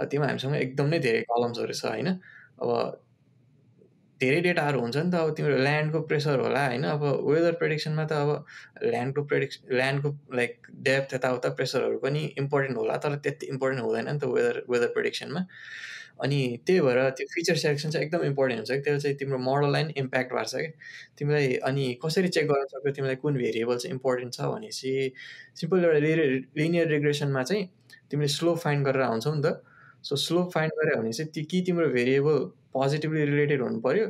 त्योमा हामीसँग एकदम धेरै कलम्सहरू छ होइन? अब धेरै डेटाहरू हुन्छ नि त अब तिम्रो ल्यान्डको प्रेसर होला होइन? अब वेदर प्रेडिक्सनमा त अब ल्यान्डको प्रेडिक्स ल्यान्डको लाइक डेप्थ यताउता प्रेसरहरू पनि इम्पोर्टेन्ट होला तर त्यति इम्पोर्टेन्ट हुँदैन नि त वेदर वेदर प्रेडिक्सनमा अनि त्यही भएर त्यो फिचर सेलेक्सन चाहिँ एकदम इम्पोर्टेन्ट हुन्छ। कि त्यो चाहिँ तिम्रो मोडललाई नि इम्प्याक्ट पार्छ कि तिमीलाई अनि कसरी चेक गर्न सक्यो? तिमीलाई कुन भेरिएबल चाहिँ इम्पोर्टेन्ट छ भनेपछि सिम्पल एउटा लिनियर रिग्रेसनमा चाहिँ तिमीले स्लो फाइन्ड गरेर आउँछौ नि त। सो स्लो फाइन्ड गऱ्यो भने चाहिँ त्यो कि तिम्रो भेरिएबल पोजिटिभली रिलेटेड हुनु पऱ्यो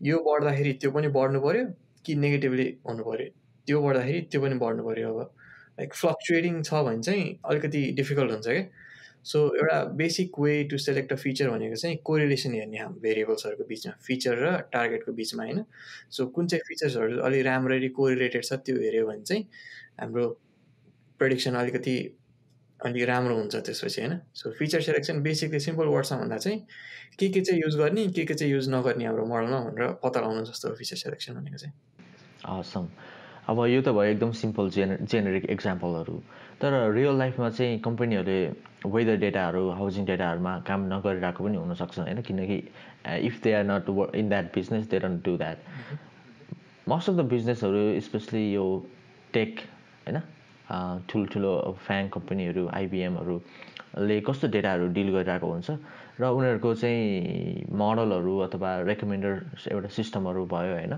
यो बढ्दाखेरि त्यो पनि बढ्नु पऱ्यो कि नेगेटिभली हुनु पऱ्यो त्यो बढ्दाखेरि त्यो पनि बढ्नु पऱ्यो अब। लाइक फ्लक्चुएटिङ छ भने चाहिँ अलिकति डिफिकल्ट हुन्छ क्या। सो एउटा basic way to select a feature भनेको चाहिँ कोरिलेसन हेर्ने हाम्रो भेरिएबल्सहरूको बिचमा फिचर र टार्गेटको बिचमा होइन? सो कुन चाहिँ फिचर्सहरू अलिक राम्ररी कोरिलेटेड छ त्यो हेऱ्यो भने चाहिँ हाम्रो प्रडिक्सन अलिकति अलिक राम्रो हुन्छ त्यसपछि होइन? So feature selection basically simple वर्डमा भन्दा चाहिँ के के चाहिँ युज गर्ने के के चाहिँ युज नगर्ने हाम्रो मोडलमा भनेर पत्ता लगाउनु जस्तो फिचर सेलेक्सन भनेको चाहिँ। हसम अब यो त भयो एकदम सिम्पल जेने जेनेरिक इक्जाम्पलहरू तर रियल लाइफमा चाहिँ कम्पनीहरूले वेदर डेटाहरू हाउसिङ डेटाहरूमा काम नगरिरहेको पनि हुनसक्छ होइन? किनकि if they are not in that business they don't do that most of the बिजनेसहरू स्पेसली यो टेक होइन? ठुल्ठुलो फ्याङ कम्पनीहरू आइबिएमहरूले कस्तो डेटाहरू डिल गरिरहेको हुन्छ? र उनीहरूको चाहिँ मोडलहरू अथवा रेकमेन्डर एउटा सिस्टमहरू भयो होइन?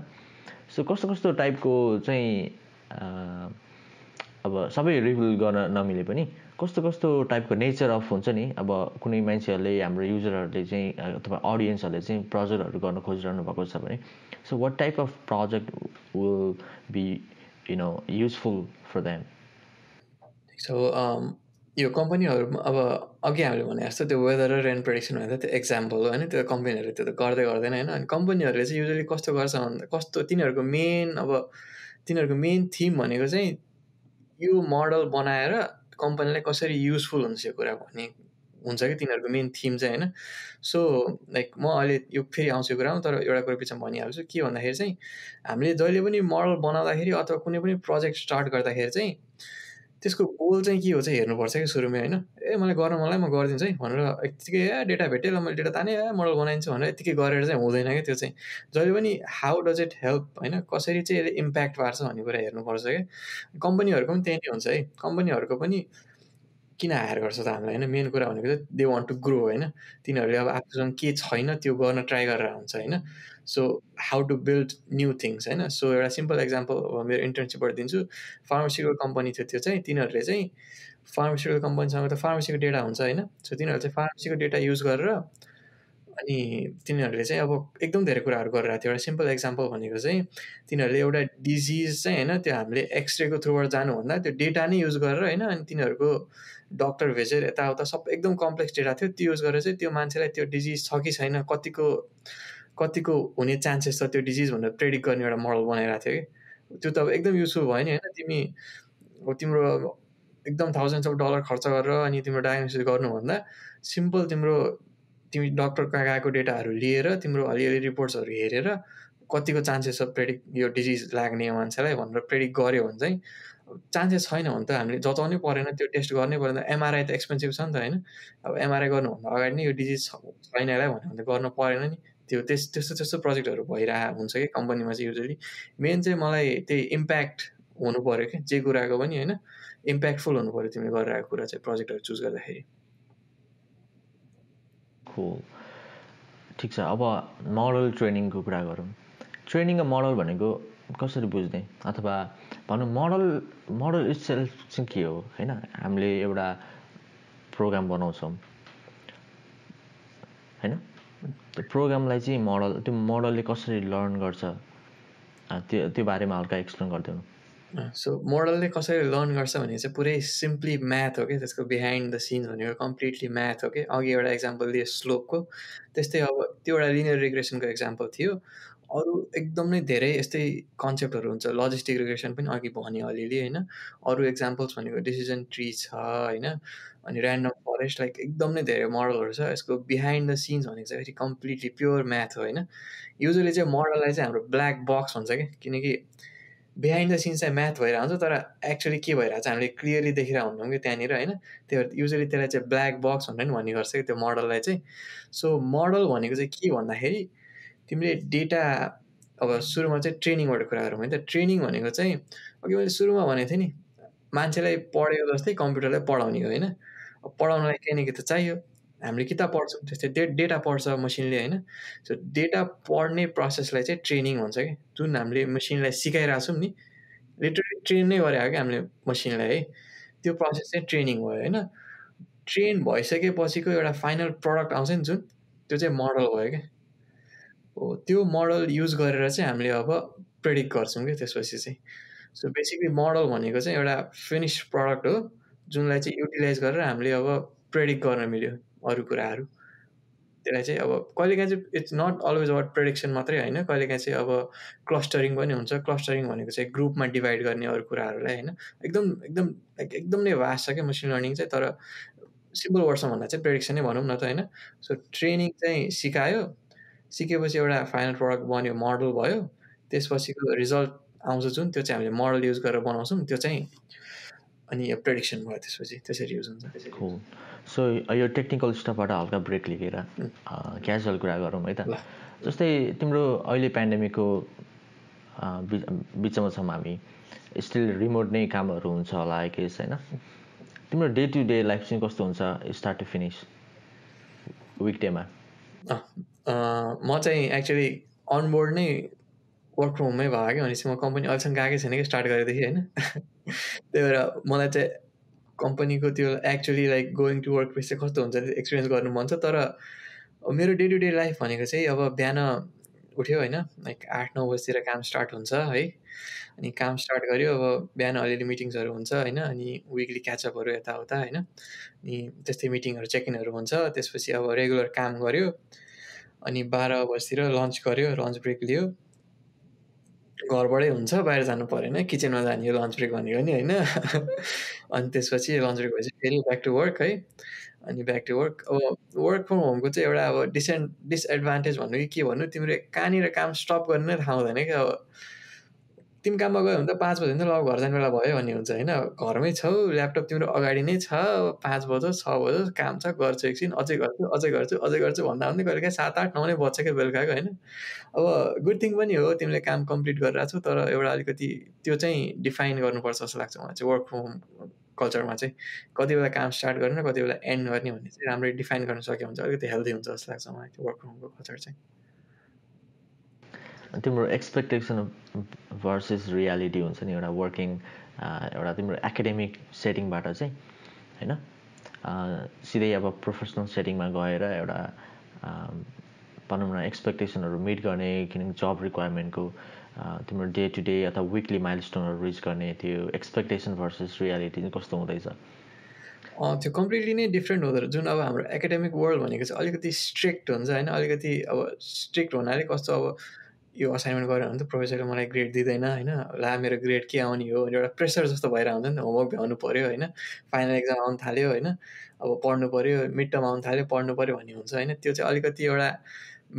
सो कस्तो कस्तो टाइपको चाहिँ अब सबै रिभिल गर्न नमिले पनि कस्तो कस्तो टाइपको नेचर अफ हुन्छ नि अब कुनै मान्छेहरूले हाम्रो युजरहरूले चाहिँ अथवा अडियन्सहरूले चाहिँ प्रोजेक्टहरू गर्न खोजिरहनु भएको छ भने so what type of project will be you know useful for them so यो कम्पनीहरू अब अघि हामीले भने जस्तो त्यो वेदर र रेन प्रेडिक्सन भन्दा त्यो एक्जाम्पल हो होइन? त्यो कम्पनीहरूले त्यो त गर्दै गर्दैन होइन? अनि कम्पनीहरूले चाहिँ युजली कस्तो गर्छ भन्दा कस्तो तिनीहरूको मेन अब तिनीहरूको मेन थिम भनेको चाहिँ यो मोडल बनाएर कम्पनीलाई कसरी युजफुल हुन्छ यो कुरा भन्ने हुन्छ कि तिनीहरूको मेन थिम चाहिँ होइन? सो लाइक म अहिले यो फेरि आउँछु कुरामा तर एउटा कुरा पछि भनिहाल्छु के भन्दाखेरि चाहिँ हामीले जहिले पनि मोडल बनाउँदाखेरि अथवा कुनै पनि प्रोजेक्ट स्टार्ट गर्दाखेरि चाहिँ त्यसको गोल चाहिँ के हो चाहिँ हेर्नुपर्छ कि सुरुमै होइन? ए मलाई गर्न मलाई म गरिदिन्छु है भनेर यत्तिकै ए डेटा भेटेँ ल मैले डेटा ताने ए मोडल बनाइदिन्छु भनेर यत्तिकै गरेर चाहिँ हुँदैन क्या त्यो चाहिँ। जहिले पनि हाउ डज इट हेल्प होइन? कसरी चाहिँ यसले इम्प्याक्ट पार्छ भन्ने कुरा हेर्नुपर्छ क्या। कम्पनीहरूको पनि त्यही नै हुन्छ है। कम्पनीहरूको पनि किन हायर गर्छ त हामीलाई होइन? मेन कुरा भनेको चाहिँ दे वान्ट टु ग्रो होइन? तिनीहरूले अब आफूसँग के छैन त्यो गर्न ट्राई गरेर हुन्छ होइन? So how to build new things होइन? सो एउटा सिम्पल एक्जाम्पल अब मेरो इन्टर्नसिपबाट दिन्छु फार्मासिटिकल कम्पनी थियो त्यो चाहिँ तिनीहरूले चाहिँ फार्मासिटिकल कम्पनीसँग त फार्मेसीको डेटा हुन्छ होइन? सो तिनीहरूले चाहिँ फार्मेसीको डेटा युज गरेर अनि तिनीहरूले चाहिँ अब एकदम धेरै कुराहरू गरिरहेको थियो। एउटा सिम्पल एक्जाम्पल भनेको चाहिँ तिनीहरूले एउटा डिजिज चाहिँ होइन? त्यो हामीले एक्सरेको थ्रुबाट जानुभन्दा त्यो डेटा नै युज गरेर होइन? अनि तिनीहरूको डक्टर भेजेर यताउता सबै एकदम कम्प्लेक्स डेटा थियो। त्यो युज गरेर चाहिँ त्यो मान्छेलाई त्यो डिजिज छ कि छैन कतिको कतिको हुने चान्सेस छ त्यो डिजिज भनेर प्रेडिक्ट गर्ने एउटा मोडल बनाइरहेको थियो कि। त्यो त अब एकदम युजफुल भयो नि होइन तिमी अब तिम्रो एकदम थाउजन्ड्स अफ डलर खर्च गरेर अनि तिम्रो डायग्नोसिस गर्नुभन्दा सिम्पल तिम्रो तिमी डक्टर कहाँ गएको डेटाहरू लिएर तिम्रो अलिअलि रिपोर्ट्सहरू हेरेर कतिको चान्सेस छ प्रेडिक्ट यो डिजिज लाग्ने मान्छेलाई भनेर प्रेडिक्ट गऱ्यो भने चाहिँ चान्सेस छैन भने त हामीले जताउनै परेन त्यो टेस्ट गर्नै परेन। एमआरआई त एक्सपेन्सिभ छ नि त होइन। अब एमआरआई गर्नुभन्दा अगाडि नै यो डिजिज छैन यसलाई भन्यो भने त गर्नु परेन नि। त्यो त्यस त्यस्तो त्यस्तो प्रोजेक्टहरू भइरहेको हुन्छ कि कम्पनीमा चाहिँ युजली। मेन चाहिँ मलाई त्यही इम्प्याक्ट हुनु पऱ्यो कि जे कुराको पनि होइन इम्प्याक्टफुल हुनु पऱ्यो तिमीले गरिरहेको कुरा चाहिँ प्रोजेक्टहरू चुज गर्दाखेरि। ठिक छ अब मोडल ट्रेनिङको कुरा गरौँ। ट्रेनिङ अ मोडल भनेको कसरी बुझ्ने? अथवा भनौँ मोडल मोडल इट्सेल्फ चाहिँ के हो होइन? हामीले एउटा प्रोग्राम बनाउँछौँ। होइन? त्यो प्रोग्रामलाई चाहिँ मोडल त्यो मोडलले कसरी लर्न गर्छ? त्यो त्यो बारेमा हल्का एक्सप्लेन गरिदिनु। सो मोडलले कसरी लर्न गर्छ भने चाहिँ पुरै सिम्पली म्याथ हो कि? त्यसको बिहाइन्ड द सिन्स भनेको कम्प्लिटली म्याथ हो कि? अघि एउटा इक्जाम्पल दियो स्लोपको त्यस्तै अब त्यो एउटा लिनियर रिग्रेसनको इक्जाम्पल थियो। अरू एकदम धेरै यस्तै कन्सेप्टहरू हुन्छ। लजिस्टिक रिग्रेसन पनि अघि भने अलिअलि होइन? अरू इक्जाम्पल्स भनेको डिसिजन ट्री छ होइन? अनि ऱ्यान्डम फरेस्ट लाइक एकदम नै धेरै मोडलहरू छ। यसको बिहाइन्ड द सिन्स भनेको चाहिँ फेरि कम्प्लिटली प्योर म्याथ हो होइन? युजली चाहिँ मोडललाई चाहिँ हाम्रो ब्ल्याक बक्स हुन्छ कि? किनकि बिहाइन्ड द सिन्स चाहिँ म्याथ भइरहेको हुन्छ तर एक्चुली के भइरहेको छ? हामीले क्लियरली देखिरहेको हुन्छौँ कि त्यहाँनिर होइन? त्यो युजली त्यसलाई चाहिँ ब्ल्याक बक्स भनेर नि भन्ने गर्छ कि त्यो मोडललाई चाहिँ। सो मोडल भनेको चाहिँ के भन्दाखेरि तिमीले डेटा अब सुरुमा चाहिँ ट्रेनिङबाट कुरा गरौँ है त। ट्रेनिङ भनेको चाहिँ अघि मैले सुरुमा भनेको थिएँ नि मान्छेलाई पढेको जस्तै कम्प्युटरलाई पढाउने होइन? पढाउनलाई केही न केही त चाहियो। हामीले किताब पढ्छौँ त्यस्तै डे डेटा पढ्छ मसिनले होइन। सो डेटा पढ्ने प्रोसेसलाई चाहिँ ट्रेनिङ भन्छ कि? जुन हामीले मसिनलाई सिकाइरहेको छौँ नि लिटरली ट्रेन नै गरे क्या हामीले मसिनलाई है। त्यो प्रोसेस चाहिँ ट्रेनिङ भयो होइन। ट्रेन भइसकेपछिको एउटा फाइनल प्रडक्ट आउँछ नि जुन त्यो चाहिँ मोडल भयो क्या हो त्यो मोडल युज गरेर चाहिँ हामीले अब प्रेडिक्ट गर्छौँ कि त्यसपछि चाहिँ। सो बेसिकली मोडल भनेको चाहिँ एउटा फिनिस प्रडक्ट हो। जुनलाई चाहिँ युटिलाइज गरेर हामीले अब प्रेडिक्ट गर्न मिल्यो अरू कुराहरू। त्यसलाई चाहिँ अब कहिलेकाहीँ चाहिँ it's not always about prediction मात्रै होइन कहिलेकाहीँ चाहिँ अब क्लस्टरिङ पनि हुन्छ। क्लस्टरिङ भनेको चाहिँ ग्रुपमा डिभाइड गर्ने अरू कुराहरूलाई होइन। एकदम एकदम लाइक एकदम नै भास्ट छ क्या मसिन लर्निङ चाहिँ तर सिम्पल वर्डमा भन्दा चाहिँ प्रेडिक्सनै भनौँ न त होइन। सो ट्रेनिङ चाहिँ सिकायो। सिकेपछि एउटा फाइनल प्रडक्ट बन्यो मोडल भयो। त्यसपछिको रिजल्ट आउँछ जुन त्यो चाहिँ हामीले मोडल युज गरेर बनाउँछौँ। त्यो चाहिँ अनि यो प्रेडिक्सन भयो त्यसपछि त्यसरी युज हुन्छ। सो यो टेक्निकल स्टफबाट हल्का ब्रेक लिएर क्याजुअल कुरा गरौँ है त। जस्तै तिम्रो अहिले पेन्डेमिकको बिचमा छौँ हामी स्टिल रिमोट नै कामहरू हुन्छ होला आई केस होइन? तिम्रो डे टु डे लाइफ चाहिँ कस्तो हुन्छ स्टार्ट टु फिनिस विकडेमा म चाहिँ एक्चुली अनबोर्ड नै वर्क फ्रम होमै भयो कि भनेपछि म कम्पनी अहिलेसम्म गएकै छैन कि स्टार्ट गरेदेखि होइन त्यही भएर मलाई चाहिँ कम्पनीको त्यो actually like going to work place चाहिँ कस्तो हुन्छ एक्सपिरियन्स गर्नु मन छ तर मेरो डे टु डे लाइफ भनेको चाहिँ अब बिहान उठ्यो होइन लाइक आठ नौ बजीतिर काम स्टार्ट हुन्छ है अनि काम स्टार्ट गऱ्यो अब बिहान अलिअलि मिटिङ्सहरू हुन्छ होइन अनि विकली क्याचअपहरू यताउता होइन अनि त्यस्तै मिटिङहरू चेक इनहरू हुन्छ त्यसपछि अब रेगुलर काम गऱ्यो अनि बाह्र बजीतिर लन्च गऱ्यो लन्च ब्रेक लियो घरबाटै हुन्छ बाहिर जानु परेन किचनमा जाने लन्च ब्रेक भनेको नि होइन? अनि त्यसपछि लन्च ब्रेक भएपछि फेरि ब्याक टु वर्क है। अनि ब्याक टु वर्क अब वर्क फ्रम होमको चाहिँ एउटा अब डिसएड डिसएडभान्टेज भन्नु कि के भन्नु तिम्रो कहाँनिर काम स्टप गर्नु थाहा हुँदैन क्या। अब तिमी काममा गयो भने त पाँच बजी त ल घर जाने बेला भयो भन्ने हुन्छ होइन। घरमै छौ ल्यापटप तिम्रो अगाडि नै छ पाँच बजो छ बजो काम छ गर्छु एकछिन अझै गर्छु अझै गर्छु अझै गर्छु भन्दा भन्दै कहिले काहीँ सात आठ नौ नै बज्छ क्या बेलुकाको होइन। अब गुड थिङ पनि हो तिमीले काम कम्प्लिट गरिरहेको छौ तर एउटा अलिकति त्यो चाहिँ डिफाइन गर्नुपर्छ जस्तो लाग्छ मलाई चाहिँ वर्क फ्रम होम कल्चरमा चाहिँ। कति बेला काम स्टार्ट गर्ने कति बेला एन्ड गर्ने भन्ने चाहिँ राम्ररी डिफाइन गर्न सक्यो भने चाहिँ अलिकति हेल्दी हुन्छ जस्तो लाग्छ मलाई त्यो वर्क फ्रम होमको कल्चर चाहिँ। तिम्रो एक्सपेक्टेसन भर्सेस रियालिटी हुन्छ नि एउटा वर्किङ एउटा तिम्रो एकाडेमिक सेटिङबाट चाहिँ होइन? सिधै अब प्रोफेसनल सेटिङमा गएर एउटा भनौँ न एक्सपेक्टेसनहरू मिट गर्ने किनकि जब रिक्वायरमेन्टको तिम्रो डे टु डे अथवा विकली माइलस्टोनहरू रिच गर्ने त्यो एक्सपेक्टेसन भर्सेस रियालिटी कस्तो हुँदैछ? त्यो कम्प्लिटली नै डिफ्रेन्ट हुँदो जुन अब हाम्रो एकाडेमिक वर्ल्ड भनेको चाहिँ अलिकति स्ट्रिक्ट हुन्छ होइन? अलिकति अब स्ट्रिक्ट हुनाले कस्तो अब यो असाइनमेन्ट गऱ्यो भने त प्रोफेसरले मलाई ग्रेड दिँदैन होइन? ला मेरो ग्रेड के आउने हो? एउटा प्रेसर जस्तो भइरहेको हुन्छ नि त होमवर्क भ्याउनु पऱ्यो होइन? फाइनल एक्जाम आउनु थाल्यो होइन? अब पढ्नु पऱ्यो मिड टर्म आउनु थाल्यो पढ्नु पऱ्यो भन्ने हुन्छ होइन? त्यो चाहिँ अलिकति एउटा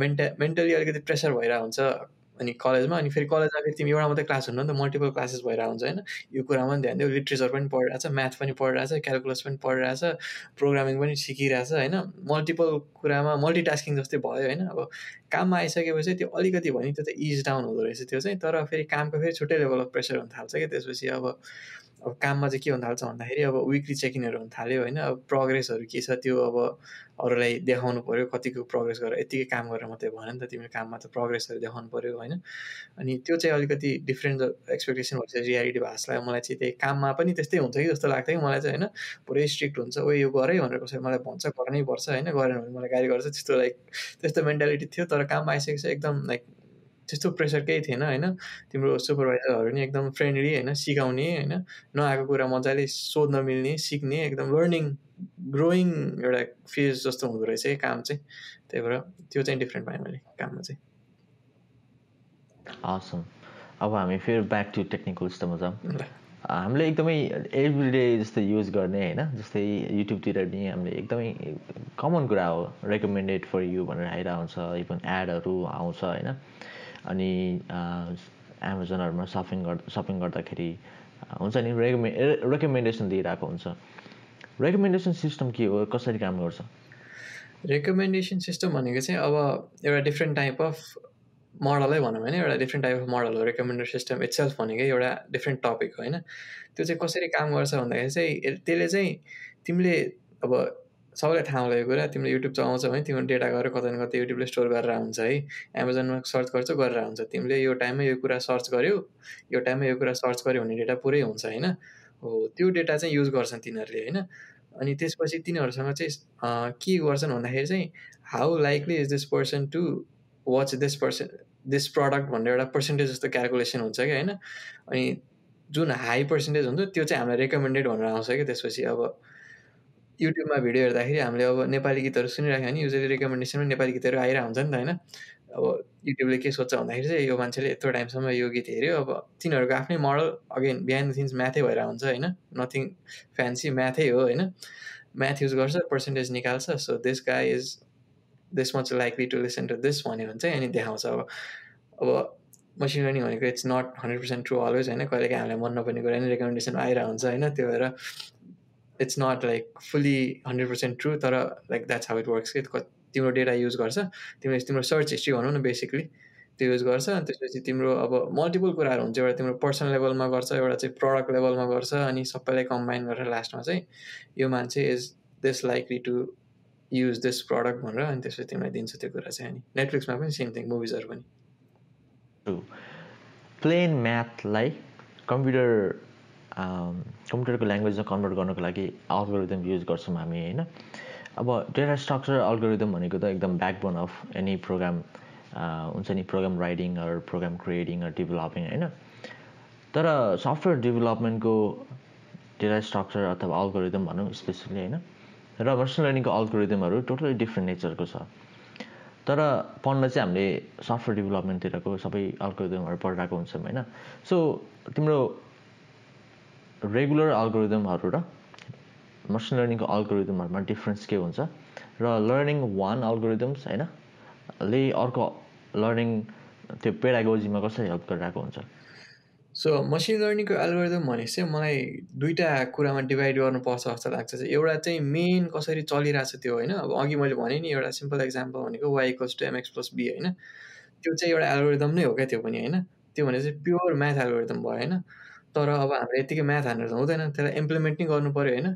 मेन्टा मेन्टली अलिकति प्रेसर भइरहेको हुन्छ अनि कलेजमा अनि फेरि कलेजमा फेरि तिमी एउटा मात्रै क्लास हुनु नि त मल्टिपल क्लासेस भइरहेको हुन्छ होइन। यो कुरामा पनि ध्यान दियो। लिट्रेचर पनि पढिरहेछ म्याथ पनि पढिरहेछ क्यालकुलस पनि पढिरहेछ प्रोग्रामिङ पनि सिकिरहेछ होइन। मल्टिपल कुरामा मल्टिटास्किङ जस्तै भयो होइन। अब काममा आइसकेपछि त्यो अलिकति भने त्यो त इज डाउन हुँदो रहेछ त्यो चाहिँ। तर फेरि कामको फेरि छुट्टै लेभल अफ प्रेसर हुन थाल्छ क्या त्यसपछि अब अब काममा चाहिँ के हुन थाल्छ भन्दाखेरि अब विकली चेकिङहरू हुन थाल्यो होइन। अब प्रोग्रेसहरू के छ त्यो अब अरूलाई देखाउनु पऱ्यो कतिको प्रोग्रेस गरेर यत्तिकै काम गरेर मात्रै भएन नि त तिम्रो काममा त प्रोग्रेसहरू देखाउनु पऱ्यो होइन। अनि त्यो चाहिँ अलिकति डिफ्रेन्ट एक्सपेक्टेसन भन्छ रियालिटी लाग्यो मलाई चाहिँ त्यही काममा पनि त्यस्तै हुन्छ कि जस्तो लाग्थ्यो कि मलाई चाहिँ होइन। पुरै स्ट्रिक्ट हुन्छ ओ यो गरै भनेर कसै मलाई भन्छ गर्नै पर्छ होइन। गरेन भने मलाई गाली गर्छ। त्यस्तो लाइक त्यस्तो मेन्टालिटी थियो तर काममा आइसकेपछि एकदम लाइक त्यस्तो प्रेसर केही थिएन होइन? तिम्रो सुपरभाइजरहरू नि एकदम फ्रेन्डली होइन? सिकाउने होइन? नआएको कुरा मजाले सोध्न मिल्ने सिक्ने एकदम लर्निङ ग्रोइङ एउटा फेज जस्तो हुँदो रहेछ काम चाहिँ। त्यही भएर त्यो चाहिँ डिफ्रेन्ट पाएँ मैले काममा चाहिँ। असम अब हामी फेरि ब्याक टु टेक्निकल सिस्टममा जाउँ हामीले एकदमै एभ्री डे जस्तै युज गर्ने होइन? जस्तै युट्युबतिर नि हामीले एकदमै कमन कुरा हो रेकमेन्डेड फर यु भनेर आइरहेको हुन्छ इभन एडहरू आउँछ होइन? अनि एमाजोनहरूमा सपिङ गर् सपिङ गर्दाखेरि हुन्छ नि रेकमे रेकमेन्डेसन दिइरहेको हुन्छ। रेकमेन्डेसन सिस्टम के हो? कसरी काम गर्छ? रेकमेन्डेसन सिस्टम भनेको चाहिँ अब एउटा डिफ्रेन्ट टाइप अफ मोडलै भनौँ होइन एउटा डिफ्रेन्ट टाइप अफ मोडल हो। रेकमेन्डर सिस्टम इट्सेल्फ भनेकै एउटा डिफ्रेन्ट टपिक हो होइन? त्यो चाहिँ कसरी काम गर्छ भन्दाखेरि चाहिँ त्यसले चाहिँ तिमीले अब सबैलाई थाहा यो कुरा तिमीले युट्युब चलाउँछ भने तिम्रो डेटा गरेर कता न कता युट्युबले स्टोर गरेर हुन्छ है। एमाजोनमा सर्च गर्छ गरेर हुन्छ तिमीले यो टाइममा यो कुरा सर्च गर्यो यो टाइममा यो कुरा सर्च गर्यो भने डेटा पुरै हुन्छ होइन? हो त्यो डेटा चाहिँ युज गर्छन् तिनीहरूले होइन? अनि त्यसपछि तिनीहरूसँग चाहिँ के गर्छन् भन्दाखेरि चाहिँ how likely is this person to watch this person this product भनेर एउटा पर्सेन्टेज जस्तो क्यालकुलेसन हुन्छ कि होइन? अनि जुन हाई पर्सेन्टेज हुन्छ त्यो चाहिँ हामीलाई रेकमेन्डेड भनेर आउँछ कि त्यसपछि। अब युट्युबमा भिडियो हेर्दाखेरि हामीले अब नेपाली गीतहरू सुनिराख्यो भने युजली रेकमेन्डेसनमा नेपाली गीतहरू आइरहेको हुन्छ नि त होइन। अब युट्युबले के सोध्छ भन्दाखेरि चाहिँ यो मान्छेले यत्रो टाइमसम्म यो गीत हेऱ्यो। अब तिनीहरूको आफ्नै मोडल अगेन द थिङ्स म्याथै भएर हुन्छ होइन। नथिङ फ्यान्सी म्याथै हो होइन। म्याथ युज गर्छ पर्सेन्टेज निकाल्छ। So this guy is this much likely to listen to this भन्यो भने चाहिँ अनि देखाउँछ। अब अब मसिन लर्निङ भनेको it's not hundred percent true always होइन। कहिले काहीँ हामीलाई मन नपर्ने कुरा नि रेकमेन्डेसन आइरहेको हुन्छ होइन। त्यो भएर it's not like fully hundred percent true तर like that's how it works कि तिम्रो डेटा युज गर्छ तिमीले तिम्रो सर्च हिस्ट्री भनौँ न बेसिकली त्यो युज गर्छ अनि त्यसपछि तिम्रो अब मल्टिपल कुराहरू हुन्छ एउटा तिम्रो पर्सनल लेभलमा गर्छ एउटा चाहिँ प्रडक्ट लेभलमा गर्छ अनि सबैलाई कम्बाइन गरेर लास्टमा चाहिँ यो मान्छे is this likely to use this product भनेर अनि त्यसपछि तिमीलाई दिन्छ त्यो कुरा चाहिँ अनि नेटफ्लिक्समा पनि सेम थिङ मुभिजहरू पनि। प्लेन म्याथलाई कम्प्युटर कम्प्युटरको ल्याङ्ग्वेजमा कन्भर्ट गर्नको लागि अल्गोरिदम युज गर्छौँ हामी होइन? अब डेटा स्ट्रक्चर अल्गोरिदम भनेको त एकदम ब्याकबोन अफ एनी प्रोग्राम हुन्छ नि program writing or program creating or developing होइन? तर सफ्टवेयर डेभलपमेन्टको डेटा स्ट्रक्चर अथवा अल्गोरिदम भनौँ स्पेसली होइन? र मसिन लर्निङको अल्गोरिदमहरू टोटली डिफ्रेन्ट नेचरको छ। तर पढ्न चाहिँ हामीले सफ्टवेयर डेभलपमेन्टतिरको सबै अल्गोरिदमहरू पढिरहेको हुन्छौँ होइन? सो तिम्रो रेगुलर अल्गोरिदमहरू र मसिन लर्निङको अल्गोरिदमहरूमा डिफ्रेन्स के हुन्छ? र लर्निङ वान अल्गोरिदम्स होइन? ले अर्को लर्निङ त्यो पेडागोजीमा कसरी हेल्प गरिरहेको हुन्छ? सो मसिन लर्निङको एल्गोरिदम भनेपछि चाहिँ मलाई दुईवटा कुरामा डिभाइड गर्नुपर्छ जस्तो लाग्छ। चाहिँ एउटा चाहिँ मेन कसरी चलिरहेको छ त्यो होइन? अब अघि मैले भनेँ नि एउटा सिम्पल एक्जाम्पल भनेको Y equals to M X plus B होइन? त्यो चाहिँ एउटा एल्गोरिदम नै हो क्या त्यो पनि होइन? त्यो भने चाहिँ प्योर म्याथ एल्गोरिदम भयो होइन? तर अब हामीले यत्तिकै म्याथ हानेर त हुँदैन त्यसलाई इम्प्लिमेन्ट नै गर्नु पऱ्यो होइन।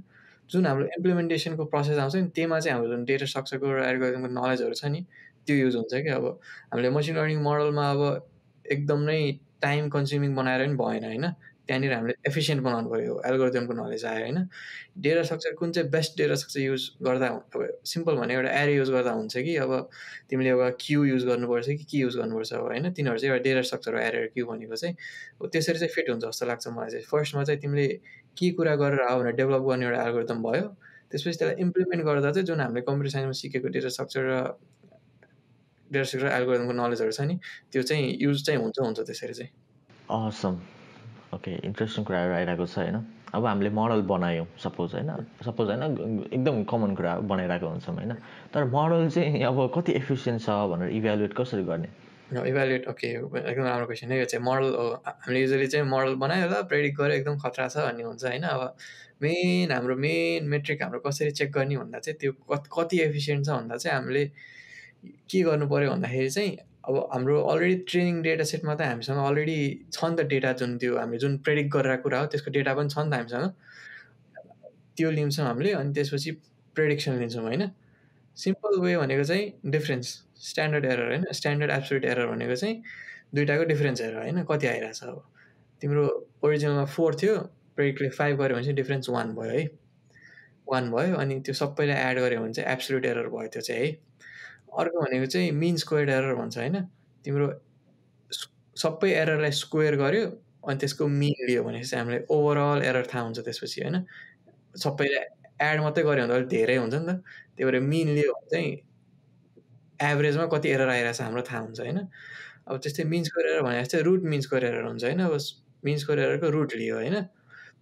जुन हाम्रो इम्प्लिमेन्टेसनको प्रोसेस आउँछ नि त्यहीमा चाहिँ हाम्रो जुन डेटा स्ट्रक्चरको र एल्गोरिदमको नलेजहरू छ नि त्यो युज हुन्छ कि अब। हामीले मसिन लर्निङ मोडलमा अब एकदम नै टाइम कन्ज्युमिङ बनाएर पनि भएन होइन। त्यहाँनिर हामीले एफिसियन्ट बनाउनु पऱ्यो एल्गोरिदमको नलेज आयो होइन? डेटा स्ट्रक्चर कुन चाहिँ बेस्ट डेटा स्ट्रक्चर युज गर्दा अब सिम्पल भने एउटा एरे युज गर्दा हुन्छ कि? अब तिमीले एउटा क्यु युज गर्नुपर्छ कि के युज गर्नुपर्छ अब होइन? तिनीहरू चाहिँ एउटा डेटा स्ट्रक्चर एरे क्यु भनेको चाहिँ। त्यसरी चाहिँ फिट हुन्छ जस्तो लाग्छ मलाई चाहिँ। फर्स्टमा चाहिँ तिमीले के कुरा गरेर आऊ भनेर डेभलप गर्ने एउटा एल्गोरिदम भयो। त्यसपछि त्यसलाई इम्प्लिमेन्ट गर्दा चाहिँ जुन हामीले कम्प्युटर साइन्समा सिकेको डेटा स्ट्रक्चर र डेटा स्ट्रक्चर एल्गोरिदमको नलेजहरू छ नि त्यो चाहिँ युज चाहिँ हुन्छ हुन्छ त्यसरी चाहिँ। ओके इन्ट्रेस्टिङ कुराहरू आइरहेको छ होइन? अब हामीले मोडल बनायौँ सपोज होइन? सपोज होइन? एकदम कमन कुरा बनाइरहेको हुन्छौँ होइन? तर मोडल चाहिँ अब कति एफिसियन्ट छ भनेर इभ्यालुएट कसरी गर्ने? इभ्यालुएट ओके एकदम राम्रो क्वेसन यो चाहिँ मोडल हामीले युजली चाहिँ मोडल बनायो होला प्रेडिक्ट गऱ्यो एकदम खतरा छ भन्ने हुन्छ होइन? अब मेन हाम्रो मेन मेट्रिक हाम्रो कसरी चेक गर्ने भन्दा चाहिँ त्यो कति एफिसियन्ट छ भन्दा चाहिँ हामीले के गर्नु पऱ्यो भन्दाखेरि चाहिँ अब हाम्रो अलरेडी ट्रेनिङ डेटा सेटमा त हामीसँग अलरेडी छ नि त डेटा जुन त्यो हामीले जुन प्रेडिक्ट गरेर कुरा हो त्यसको डेटा पनि छ नि त हामीसँग। त्यो लिन्छौँ हामीले अनि त्यसपछि प्रेडिक्सन लिन्छौँ होइन? सिम्पल वे भनेको चाहिँ डिफ्रेन्स स्ट्यान्डर्ड एरर होइन? स्ट्यान्डर्ड एब्सोल्युट एरर भनेको चाहिँ दुइटाको डिफ्रेन्स हेरेर होइन? कति आइरहेछ अब? तिम्रो ओरिजिनलमा फोर थियो प्रेडिक्टले फाइभ गऱ्यो भने चाहिँ डिफ्रेन्स वान भयो है। वान भयो अनि त्यो सबैलाई एड गऱ्यो भने चाहिँ एब्सोल्युट एरर भयो त्यो चाहिँ है? अर्को भनेको चाहिँ मिन स्क्वायर एरर भन्छ होइन? तिम्रो सबै एररलाई स्क्वेयर गऱ्यो अनि त्यसको मिन लियो भनेपछि हामीलाई ओभरअल एरर थाहा हुन्छ त्यसपछि होइन? सबैलाई एड मात्रै गऱ्यो भने अलिक धेरै हुन्छ नि त। त्यही भएर मिन लियो भने चाहिँ एभरेजमा कति एरर आइरहेछ हाम्रो थाहा हुन्छ होइन? अब त्यस्तै मिन स्क्वेयर एरर भने जस्तै रुट मिन स्क्वेयर एरर हुन्छ होइन? अब मिन स्क्वेयर एररको रुट लियो होइन?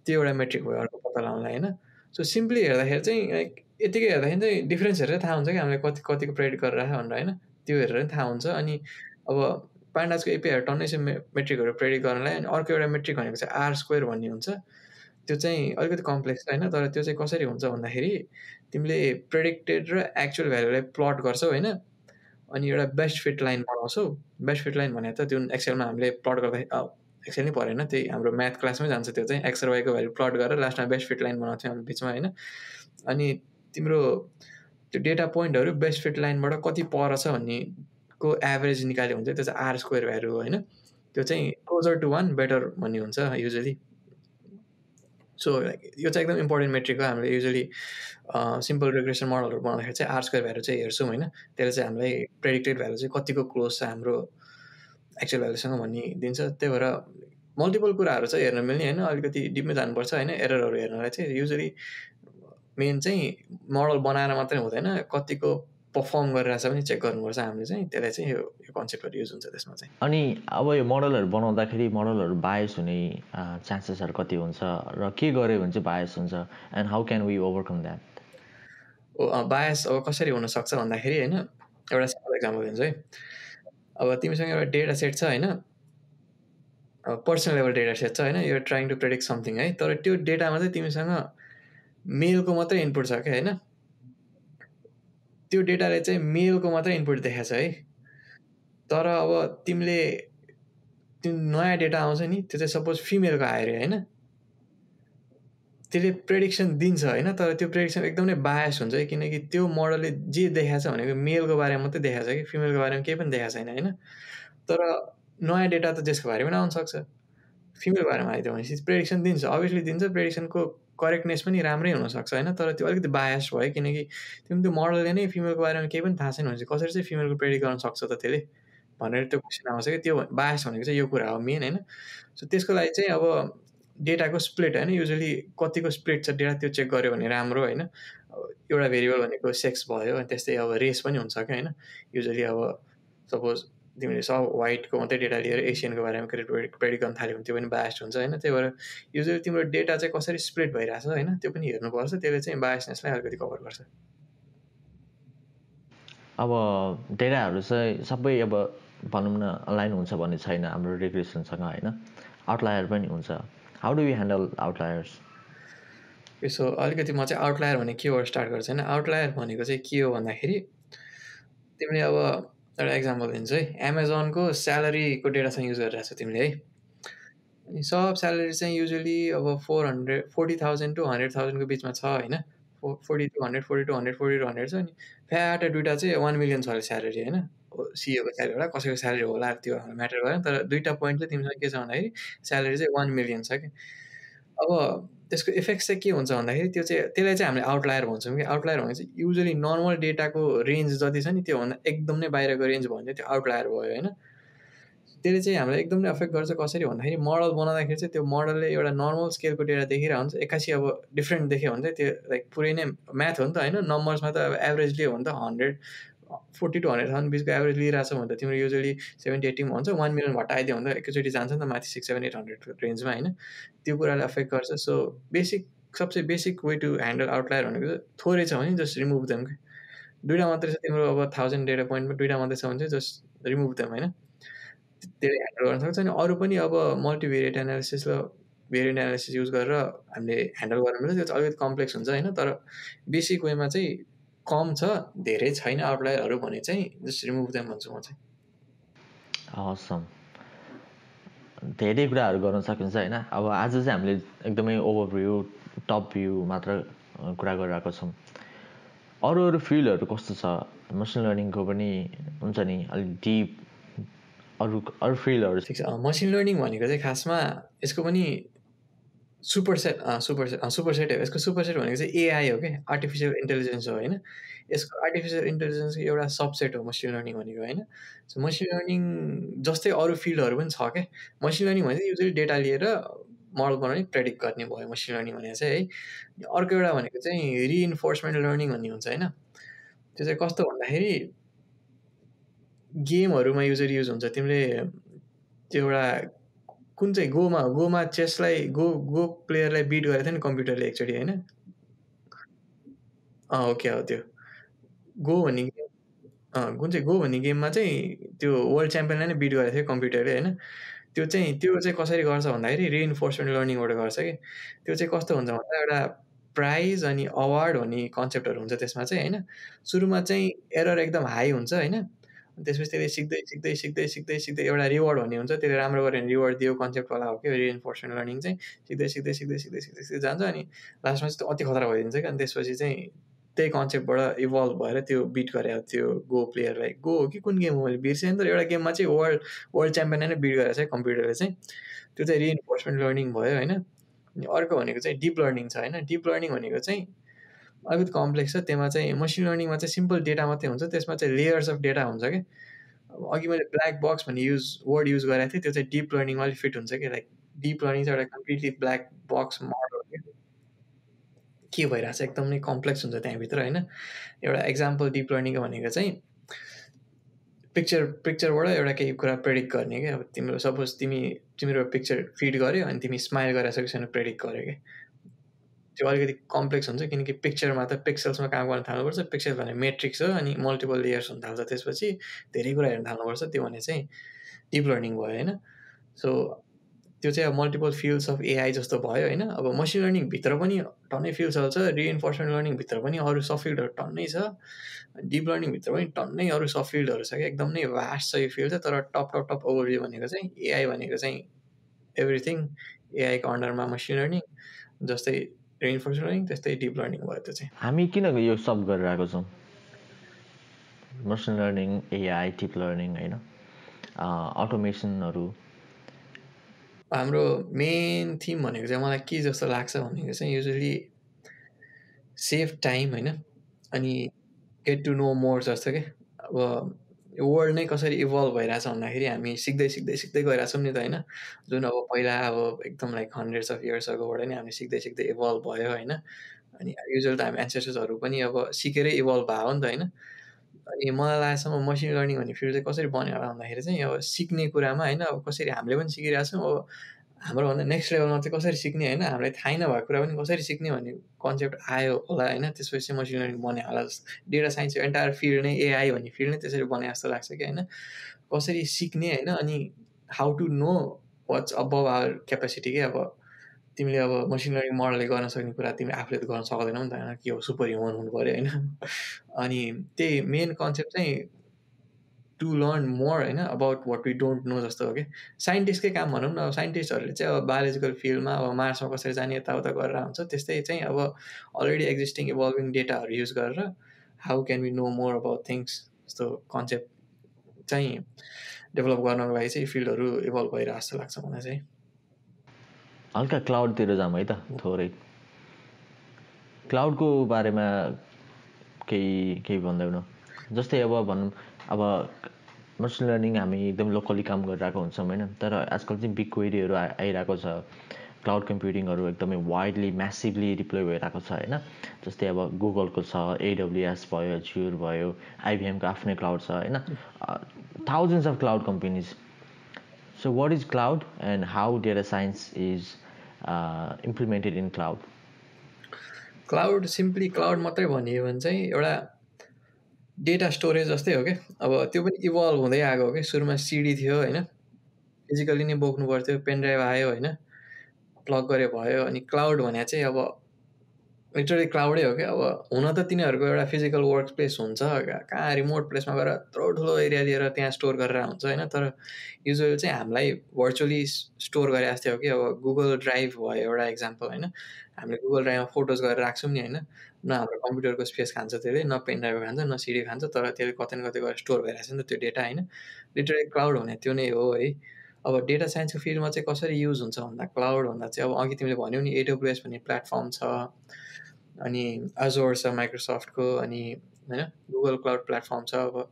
त्यो एउटा मेट्रिक भयो अर्को पत्ता लगाउनलाई होइन? सो सिम्पली हेर्दाखेरि चाहिँ लाइक यतिकै हेर्दाखेरि चाहिँ डिफ्रेन्स हेरेर थाहा हुन्छ कि हामीले कति कतिको प्रेडिक्ट गरिरहेको भनेर होइन? त्यो हेरेर थाहा हुन्छ। अनि अब पान्डाजको एपिआईहरू टन्नै छ मेट्रिकहरू प्रेडिक्ट गर्नलाई अनि अर्को एउटा मेट्रिक भनेको चाहिँ आर स्क्वेयर भन्ने हुन्छ। त्यो चाहिँ अलिकति कम्प्लेक्स होइन? तर त्यो चाहिँ कसरी हुन्छ भन्दाखेरि तिमीले प्रेडिक्टेड र एक्चुअल भ्यालुलाई प्लट गर्छौ होइन? अनि एउटा बेस्ट फिट लाइन बनाउँछौ। बेस्ट फिट लाइन भने त त्यो एक्सेलमा हामीले प्लट गर्दा एक्सेल नै परेन। त्यही हाम्रो म्याथ क्लासमै जान्छ त्यो चाहिँ। एक्स र वाईको भ्यालु प्लट गरेर लास्टमा बेस्ट फिट लाइन बनाउँथ्यौँ हामी बिचमा होइन? अनि तिम्रो त्यो डेटा पोइन्टहरू बेस्ट फिट लाइनबाट कति पर छ भन्ने को एभरेज निकाल्यो चाहिँ त्यो चाहिँ आर स्क्वेयर भ्यालु होइन? त्यो चाहिँ क्लोजर टु वान बेटर भन्ने हुन्छ युजली सो यो चाहिँ एकदम इम्पोर्टेन्ट मेट्रिक हो। हामीले युजली सिम्पल रिग्रेसन मोडलहरू बनाउँदाखेरि चाहिँ आर स्क्वेयर भ्यालु चाहिँ हेर्छौँ होइन? त्यसले चाहिँ हामीलाई प्रेडिक्टेड भ्यालु चाहिँ कतिको क्लोज छ हाम्रो एक्चुअल भ्यालुसँग भन्ने दिन्छ। त्यही भएर मल्टिपल कुराहरू चाहिँ हेर्न मिल्ने होइन? अलिकति डिपमै जानुपर्छ होइन? एररहरू हेर्नलाई चाहिँ युजली मेन चाहिँ मोडल बनाएर मात्रै हुँदैन कतिको पर्फर्म गरिरहेछ भने चेक गर्नुपर्छ हामीले चाहिँ। त्यसलाई चाहिँ यो यो कन्सेप्टहरू युज हुन्छ त्यसमा चाहिँ। अनि अब यो मोडलहरू बनाउँदाखेरि मोडलहरू बायस हुने चान्सेसहरू कति हुन्छ र के गऱ्यो भने चाहिँ बायस हुन्छ? And how can we overcome that bias अब कसरी हुनसक्छ भन्दाखेरि होइन एउटा सिम्पल इक्जाम्पल दिन्छु है। अब तिमीसँग एउटा डेटा सेट छ होइन पर्सनल लेभल डेटा सेट छ होइन यो ट्राइङ टु प्रेडिक्ट समथिङ है। तर त्यो डेटामा चाहिँ तिमीसँग मेलको मात्रै इनपुट छ क्या होइन? त्यो डेटाले चाहिँ मेलको मात्रै इनपुट देखाएको छ है? तर अब तिमीले त्यो नयाँ डेटा आउँछ नि त्यो चाहिँ सपोज फिमेलको आयो अरे होइन? त्यसले प्रेडिक्सन दिन्छ होइन? तर त्यो प्रेडिक्सन एकदमै बायस हुन्छ किनकि त्यो मोडलले जे देखाएको छ भनेको मेलको बारेमा मात्रै देखाएको छ कि फिमेलको बारेमा केही पनि देखाएको छैन होइन? तर नयाँ डेटा त त्यसको बारेमा आउनसक्छ फिमेलको बारेमा आइदियो भनेपछि प्रेडिक्सन दिन्छ। अभियसली दिन्छ प्रेडिक्सनको करेक्टनेस पनि राम्रै हुनसक्छ होइन? तर त्यो अलिकति बायस भयो किनकि तिमी त्यो मोडलले नै फिमेलको बारेमा केही पनि थाहा छैन भने चाहिँ कसरी चाहिँ फिमेलको प्रेडिक्ट गर्न सक्छ त त्यसले? भनेर त्यो क्वेसन आउँछ कि? त्यो बायस भनेको चाहिँ यो कुरा हो मेन होइन? सो त्यसको लागि चाहिँ अब डेटाको स्प्लिट होइन? युजली कतिको स्प्लिट छ डेटा त्यो चेक गऱ्यो भने राम्रो होइन? एउटा भेरिएबल भनेको सेक्स भयो अनि त्यस्तै अब रेस पनि हुन्छ क्या होइन? युजली अब सपोज तिमीले सब वाइटको मात्रै डेटा लिएर एसियनको बारेमा क्रेडिट गर्न थाल्यो भने त्यो पनि बायस्ड हुन्छ होइन। त्यही भएर युजली तिम्रो डेटा चाहिँ कसरी स्प्लिट भइरहेछ होइन त्यो पनि हेर्नुपर्छ। त्यसले चाहिँ बायसनेसलाई अलिकति कभर गर्छ। अब डेटाहरू चाहिँ सबै अब भनौँ न अनलाइन हुन्छ भन्ने छैन हाम्रो रिग्रेसनसँग होइन। आउटलायर पनि हुन्छ। How do you handle outliers यसो अलिकति म चाहिँ आउटलायर भन्ने के स्टार्ट गर्छु होइन। आउटलायर भनेको चाहिँ के हो भन्दाखेरि तिमीले अब एउटा इक्जाम्पल दिन्छु है। एमाजोनको स्यालेरीको डेटा चाहिँ युज गरिरहेको छ तिमीले है। अनि सब स्यालेरी चाहिँ युजली अब four hundred forty thousand to hundred थाउजन्डको बिचमा छ होइन। Forty two hundred forty two hundred forty two hundred छ अनि फ्याट दुइटा चाहिँ वान मिलियन छ अरे स्यालेरी होइन। सिओको स्यालेरी होला कसैको स्यालेरी होला त्यो म्याटर गरेन तर पोइन्ट चाहिँ तिमीसँग के छ भन्दाखेरि स्यालेरी चाहिँ वान मिलियन छ कि अब त्यसको इफेक्ट चाहिँ के हुन्छ भन्दाखेरि त्यो चाहिँ त्यसलाई चाहिँ हामीले आउटलायर भन्छौँ कि आउटलायर भने चाहिँ युजली नर्मल डेटाको रेन्ज जति छ नि त्योभन्दा एकदम नै बाहिरको रेन्ज भयो भने त्यो आउटलायर भयो होइन। त्यसले चाहिँ हामीलाई एकदम नै अफेक्ट गर्छ कसरी भन्दाखेरि मोडल बनाउँदाखेरि चाहिँ त्यो मोडलले एउटा नर्मल स्केलको डेटा देखिरहेको हुन्छ एक्कासी अब डिफ्रेन्ट देख्यो भने चाहिँ त्यो लाइक पुरै नै म्याथ हो नि त होइन नम्बर्समा त अब एभरेज लियो भने त hundred forty two hundred thousand बिचको एभरेज लिइरहेको छ भने त तिम्रो युजली सेभेन्टी एट्टी हुन्छ वान मिलियन भट्टा आइदियो भने त एकैचोटि जान्छ नि त माथि सिक्स सेभेन एट हन्ड्रेड रेन्जमा होइन। त्यो कुराले अफेक्ट गर्छ। सो बेसिक सबसे basic way to handle outlier भनेको थोरै छ भने जस्ट रिमुभ देम कि दुइटा मात्रै छ तिम्रो अब थाउजन्ड डेटा पोइन्टमा दुइटा मात्रै छ भने चाहिँ जस्ट रिमुभ देम होइन? त्यसले ह्यान्डल गर्न सक्छ। अनि अरू पनि अब मल्टिभेरिएट एनालिसिस र भेरिएन्ट एनालिसिस युज गरेर हामीले ह्यान्डल गर्न मिल्छ। त्यो चाहिँ अलिकति कम्प्लेक्स हुन्छ होइन? तर बेसिक वेमा चाहिँ कम छ धेरै छैन आउटलायरहरू भने चाहिँ जस्ट रिमुभ देम भन्छु म चाहिँ। हवस् धेरै कुराहरू गर्न सकिन्छ होइन? अब आज चाहिँ हामीले एकदमै ओभरभ्यू टप भ्यू मात्र कुरा गरिरहेको छौँ। अरू अरू फिल्डहरू कस्तो छ? मसिन लर्निङको पनि हुन्छ नि अलिक डिप अरू अरू फिल्डहरू मसिन लर्निङ भनेको चाहिँ खासमा यसको पनि super set super set super set हो। यसको सुपर सेट भनेको चाहिँ एआई हो कि आर्टिफिसियल इन्टेलिजेन्स हो होइन? यसको आर्टिफिसियल इन्टेलिजेन्सको एउटा सबसेट हो मसिन लर्निङ भनेको होइन? सो मसिन लर्निङ जस्तै अरू फिल्डहरू पनि छ क्या? मसिन लर्निङ भने चाहिँ युजली डेटा लिएर मोडल बनाउने प्रेडिक्ट गर्ने भयो मसिन लर्निङ भनेको चाहिँ है? अर्को एउटा भनेको चाहिँ रिइन्फोर्समेन्ट लर्निङ भन्ने हुन्छ होइन? त्यो चाहिँ कस्तो भन्दाखेरि गेमहरूमा युजली युज हुन्छ। तिमीले त्यो एउटा कुन चाहिँ गोमा गोमा चेसलाई गो गो प्लेयरलाई बिट गरेको थियो नि कम्प्युटरले एकचोटि होइन? अँ ओके हो त्यो। गो भन्ने गेम कुन चाहिँ गो भन्ने गेममा चाहिँ त्यो वर्ल्ड च्याम्पियनलाई नै बिट गरेको थियो कम्प्युटरले होइन? त्यो चाहिँ त्यो चाहिँ कसरी गर्छ भन्दाखेरि रिइन्फोर्समेन्ट लर्निङबाट गर्छ कि? त्यो चाहिँ कस्तो हुन्छ भन्दा एउटा प्राइज अनि अवार्ड भन्ने कन्सेप्टहरू हुन्छ त्यसमा चाहिँ होइन? सुरुमा चाहिँ एरर एकदम हाई हुन्छ होइन? त्यसपछि त्यसले सिक्दै सिक्दै सिक्दै सिक्दै सिक्दै एउटा रिवार्ड भन्ने हुन्छ। त्यसले राम्रो गऱ्यो भने रिवार्ड दियो कन्सेप्टवाला हो कि रिइन्फोर्समेन्ट लर्निङ चाहिँ। सिक्दै सिक्दै सिक्दै सिक्दै सिक्दै सिक्दै जान्छ अनि लास्टमा चाहिँ अति खतरा भइदिन्छ कि अनि त्यसपछि चाहिँ त्यही कन्सेप्टबाट इभल्भ भएर त्यो बिट गरे त्यो गो प्लेयरलाई गो हो कि कुन गेम हो मैले बिर्सेँ नि त। एउटा गेममा चाहिँ वर्ल्ड वर्ल्ड च्याम्पियन नै बिट गरेर चाहिँ कम्प्युटरले चाहिँ त्यो चाहिँ रिइन्फोर्समेन्ट लर्निङ भयो होइन। अनि अर्को भनेको चाहिँ डिप लर्निङ छ होइन। डिप लर्निङ भनेको चाहिँ अलिकति कम्प्लेक्स छ त्यसमा चाहिँ मसिन लर्निङमा चाहिँ सिम्पल डेटा मात्रै हुन्छ त्यसमा चाहिँ लेयर्स अफ डेटा हुन्छ कि। अघि मैले ब्ल्याक बक्स भन्ने युज वर्ड युज गरेको थिएँ त्यो चाहिँ डिप लर्निङमा अलिक फिट हुन्छ कि लाइक डिप लर्निङ चाहिँ एउटा कम्प्लिटली ब्ल्याक बक्स मोडल के। भइरहेछ एकदम नै कम्प्लेक्स हुन्छ त्यहाँभित्र होइन? एउटा इक्जाम्पल डिप लर्निङको भनेको चाहिँ पिक्चर पिक्चरबाट एउटा केही कुरा प्रेडिक्ट गर्ने क्या अब तिम्रो सपोज तिमी तिम्रो पिक्चर फिड गऱ्यो अनि तिमी स्माइल गरेर छैन प्रेडिक्ट गऱ्यो क्या त्यो अलिकति कम्प्लेक्स हुन्छ किनकि पिक्चरमा त पिक्सल्समा काम गर्न थाल्नुपर्छ। पिक्सल भने मेट्रिक्स हो अनि मल्टिपल लेयर्स हुन थाल्छ। त्यसपछि धेरै कुरा हेर्न थाल्नुपर्छ। त्यो भने चाहिँ डिप लर्निङ भयो होइन? सो त्यो चाहिँ अब मल्टिपल फिल्ड्स अफ एआई जस्तो भयो होइन? अब मसिन लर्निङभित्र पनि टन्नै फिल्ड्सहरू छ रिइन्फोर्समेन्ट लर्निङभित्र पनि अरू सब फिल्डहरू टन्नै छ। डिप लर्निङभित्र पनि टन्नै अरू सब फिल्डहरू छ कि एकदम भास्ट छ यो फिल्ड तर टप टप टप ओभरभ्यू भनेको चाहिँ एआई भनेको चाहिँ एभ्रिथिङ एआईको अन्डरमा मसिन लर्निङ जस्तै रेइन्फोर्स लर्निङ त्यस्तै डिप लर्निङ भयो त्यो चाहिँ। हामी किन यो सब गरिरहेको छौँ? Machine learning AI deep learning होइन? अटोमेसनहरू हाम्रो मेन थिम भनेको चाहिँ मलाई के जस्तो लाग्छ भनेको चाहिँ युजली सेभ टाइम होइन? अनि गेट टु नो मोर जस्तो कि? अब वर्ल्ड नै कसरी इभल्भ भइरहेछ भन्दाखेरि हामी सिक्दै सिक्दै सिक्दै गइरहेछौँ नि त होइन जुन अब पहिला अब एकदम लाइक हन्ड्रेड्स अफ इयर्स अगोबाट नै हामी सिक्दै सिक्दै इभल्भ भयो होइन अनि युजल त हामी एन्सेस्टर्सहरू पनि अब सिकेरै इभल्भ भयो नि त होइन अनि मलाई लागेसम्म मसिन लर्निङ भन्ने फिल्ड चाहिँ कसरी बन्यो होला भन्दाखेरि चाहिँ अब सिक्ने कुरामा होइन अब कसरी हामीले पनि सिकिरहेछौँ अब हाम्रोभन्दा नेक्स्ट लेभलमा चाहिँ कसरी सिक्ने होइन हामीलाई थाहै नभएको कुरा पनि कसरी सिक्ने भन्ने कन्सेप्ट आयो होला होइन। त्यसपछि मसिन लर्निङ बने होला जस्तो डेटा साइन्स एन्टायर फिल्ड नै एआई भन्ने फिल्ड नै त्यसरी बने जस्तो लाग्छ कि होइन। कसरी सिक्ने होइन अनि how to know what's above our capacity के अब तिमीले अब मसिन लर्निङ मोडलले गर्न सक्ने कुरा तिमीले आफूले त गर्न सक्दैनौ नि त होइन के हो सुपर ह्युमन हुनु पऱ्यो होइन। अनि त्यही मेन कन्सेप्ट चाहिँ टु लर्न मोर होइन about what we don't know जस्तो हो कि? साइन्टिस्टकै काम भनौँ न अब साइन्टिस्टहरूले चाहिँ अब बायोलोजिकल फिल्डमा अब मार्समा कसरी जाने यताउता गरेर हुन्छ त्यस्तै चाहिँ अब अलरेडी एक्जिस्टिङ इभल्भिङ डेटाहरू युज गरेर how can we know more about things जस्तो कन्सेप्ट चाहिँ डेभलप गर्नको लागि चाहिँ फिल्डहरू इभल्भ भइरहेको जस्तो लाग्छ मलाई चाहिँ। हल्का क्लाउडतिर जाऊँ है त थोरै। क्लाउडको बारेमा केही केही भन्दैनौँ। जस्तै अब भनौँ अब मसिन लर्निङ हामी एकदम लोकली काम गरिरहेको हुन्छौँ होइन? तर आजकल चाहिँ बिग क्वेरीहरू आइरहेको छ। क्लाउड कम्प्युटिङहरू एकदमै वाइडली म्यासिभली डिप्लोय भइरहेको छ होइन? जस्तै अब गुगलको छ एडब्लुएस भयो जियोर भयो आइबिएमको आफ्नै क्लाउड छ होइन? Thousands of cloud companies so what is cloud and how data science is implemented in cloud cloud simply cloud मात्रै भनियो भने चाहिँ एउटा डेटा स्टोरेज जस्तै हो क्या अब त्यो पनि इभल्भ हुँदै आएको हो कि? सुरुमा सिडी थियो होइन? फिजिकली नै बोक्नु पर्थ्यो पेनड्राइभ आयो होइन? प्लग गरे भयो अनि क्लाउड भने चाहिँ अब लिटरली क्लाउडै हो क्या अब हुन त तिनीहरूको एउटा फिजिकल वर्क प्लेस हुन्छ कहाँ रिमोट प्लेसमा गएर यत्रो ठुलो एरिया लिएर त्यहाँ स्टोर गरेर हुन्छ होइन? तर युजली चाहिँ हामीलाई भर्चुअली स्टोर गरे जस्तै हो कि? अब गुगल ड्राइभ भयो एउटा इक्जाम्पल होइन? हामीले गुगल ड्राइभमा फोटोज गरेर राख्छौँ नि होइन? न हाम्रो कम्प्युटरको स्पेस खान्छ त्यसले न पेन ड्राइभ खान्छ न सिडी खान्छ तर त्यसले कतै न कतै गएर स्टोर भइरहेको छ नि त त्यो डेटा होइन? लिटरली क्लाउड हुने त्यो नै हो है। अब डेटा साइन्सको फिल्डमा चाहिँ कसरी युज हुन्छ भन्दा क्लाउड भन्दा चाहिँ अब अघि तिमीले भन्यौ नि एडब्लुएस भन्ने प्लेटफर्म छ अनि एजोर छ माइक्रोसफ्टको अनि होइन? गुगल क्लाउड प्लेटफर्म छ अब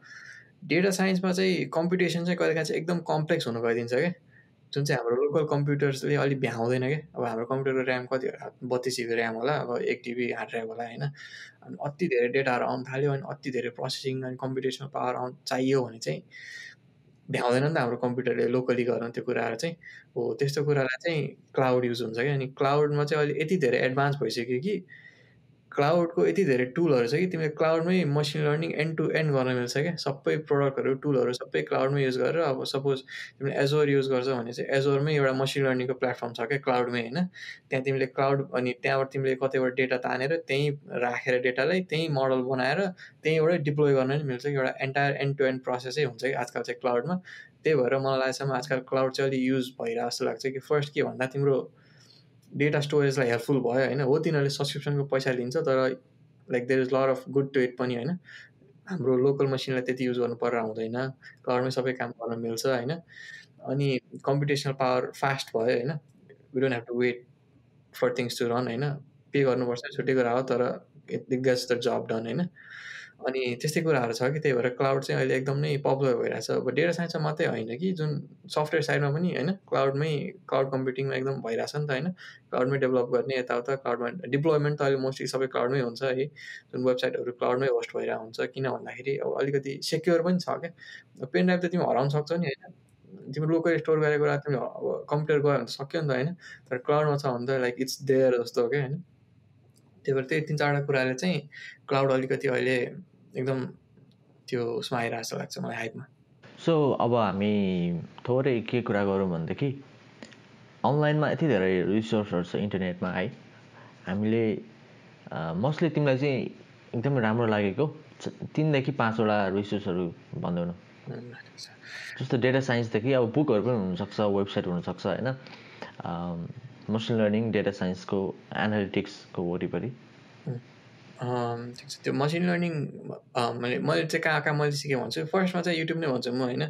डेटा साइन्समा चाहिँ कम्पिटिसन चाहिँ कहिलेकाहीँ चाहिँ एकदम कम्प्लेक्स हुनु गइदिन्छ क्या जुन चाहिँ हाम्रो लोकल कम्प्युटर्सले अलिक भ्याउँदैन क्या अब हाम्रो कम्प्युटरको ऱ्याम कति बत्तिस जिबी ऱ्याम होला अब एक जिबी हार्ड ड्राइभ होला होइन। अनि अति धेरै डेटाहरू आउनु थाल्यो अनि अति धेरै प्रोसेसिङ अनि कम्प्युटेसनल पावर आउनु चाहियो भने चाहिँ भ्याउँदैन नि त हाम्रो कम्प्युटरले लोकली गर्न त्यो कुराहरू चाहिँ। हो त्यस्तो कुरालाई चाहिँ क्लाउड युज हुन्छ क्या अनि क्लाउडमा चाहिँ अहिले यति धेरै एडभान्स भइसक्यो कि क्लाउडको यति धेरै टुलहरू छ कि तिमीले क्लाउडमै machine learning end to end गर्न मिल्छ क्या? सबै प्रडक्टहरू टुलहरू सबै क्लाउडमै युज गरेर अब सपोज तिमीले एजोर युज गर्छ भने चाहिँ एजोरमै एउटा मसिन लर्निङको प्लेटफर्म छ क्या क्लाउडमै होइन? त्यहाँ तिमीले क्लाउड अनि त्यहाँबाट तिमीले कतिवटा डेटा तानेर त्यहीँ राखेर डेटालाई त्यहीँ मोडल बनाएर त्यहीँबाटै डिप्लोय गर्न नि मिल्छ कि? एउटा एन्टायर एन्ड टु एन्ड प्रोसेसै हुन्छ कि आजकल चाहिँ क्लाउडमा त्यही भएर मलाई लागेसम्म आजकल क्लाउड चाहिँ अलिक युज भइरहेको जस्तो लाग्छ कि? फर्स्ट के भन्दा तिम्रो डेटा स्टोरेजलाई हेल्पफुल भयो होइन? हो तिनीहरूले सब्सक्रिप्सनको पैसा लिन्छ तर like there is lot of good to it पनि होइन? हाम्रो लोकल मसिनलाई त्यति युज गर्नु परेर हुँदैन। क्लाउडमै सबै काम गर्न मिल्छ होइन? अनि कम्पिटिसनल पावर फास्ट भयो होइन? We don't have to wait for things to run होइन? पे गर्नुपर्छ छुट्टै कुरा हो तर it gets the job done होइन? अनि त्यस्तै कुराहरू छ कि त्यही भएर क्लाउड चाहिँ अहिले एकदम नै पपुलर भइरहेछ। अब डेटा साइन्समा मात्रै होइन कि जुन सफ्टवेयर साइडमा पनि होइन क्लाउडमै क्लाउड कम्प्युटिङमा एकदम भइरहेछ नि त होइन। क्लाउडमै डेभलप गर्ने यताउता क्लाउडमा डिप्लोयमेन्ट त अहिले मोस्टली सबै क्लाउडमै हुन्छ है। जुन वेबसाइटहरू क्लाउडमै होस्ट भइरहेको हुन्छ किन भन्दाखेरि अब अलिकति सेक्योर पनि छ क्या। पेन ड्राइभ त तिमी हराउन सक्छौ नि होइन। तिम्रो लोकल स्टोर गरेको कुरा तिमी अब कम्प्युटर गयो भने सक्यो नि त होइन। तर क्लाउडमा छ भने त लाइक इट्स देयर जस्तो क्या होइन। त्यही भएर त्यही तिन चारवटा कुराले चाहिँ क्लाउड अलिकति अहिले एकदम त्यो उसमा आइरहेको जस्तो लाग्छ मलाई हाइपमा सो अब हामी थोरै के कुरा गरौँ भनेदेखि अनलाइनमा यति धेरै रिसोर्सहरू छ इन्टरनेटमा है। हामीले मोस्टली तिमीलाई चाहिँ एकदमै राम्रो लागेको तिनदेखि पाँचवटा रिसोर्सहरू भनिदेऊ न। जस्तो डेटा साइन्सदेखि अब बुकहरू पनि हुनसक्छ वेबसाइट हुनसक्छ होइन। मसिन लर्निङ डेटा साइन्सको एनालिटिक्सको वरिपरि? ठिक छ। त्यो मसिन लर्निङ मैले मैले चाहिँ कहाँ कहाँ मैले सिकेँ भन्छु। फर्स्टमा चाहिँ युट्युब नै भन्छु म होइन?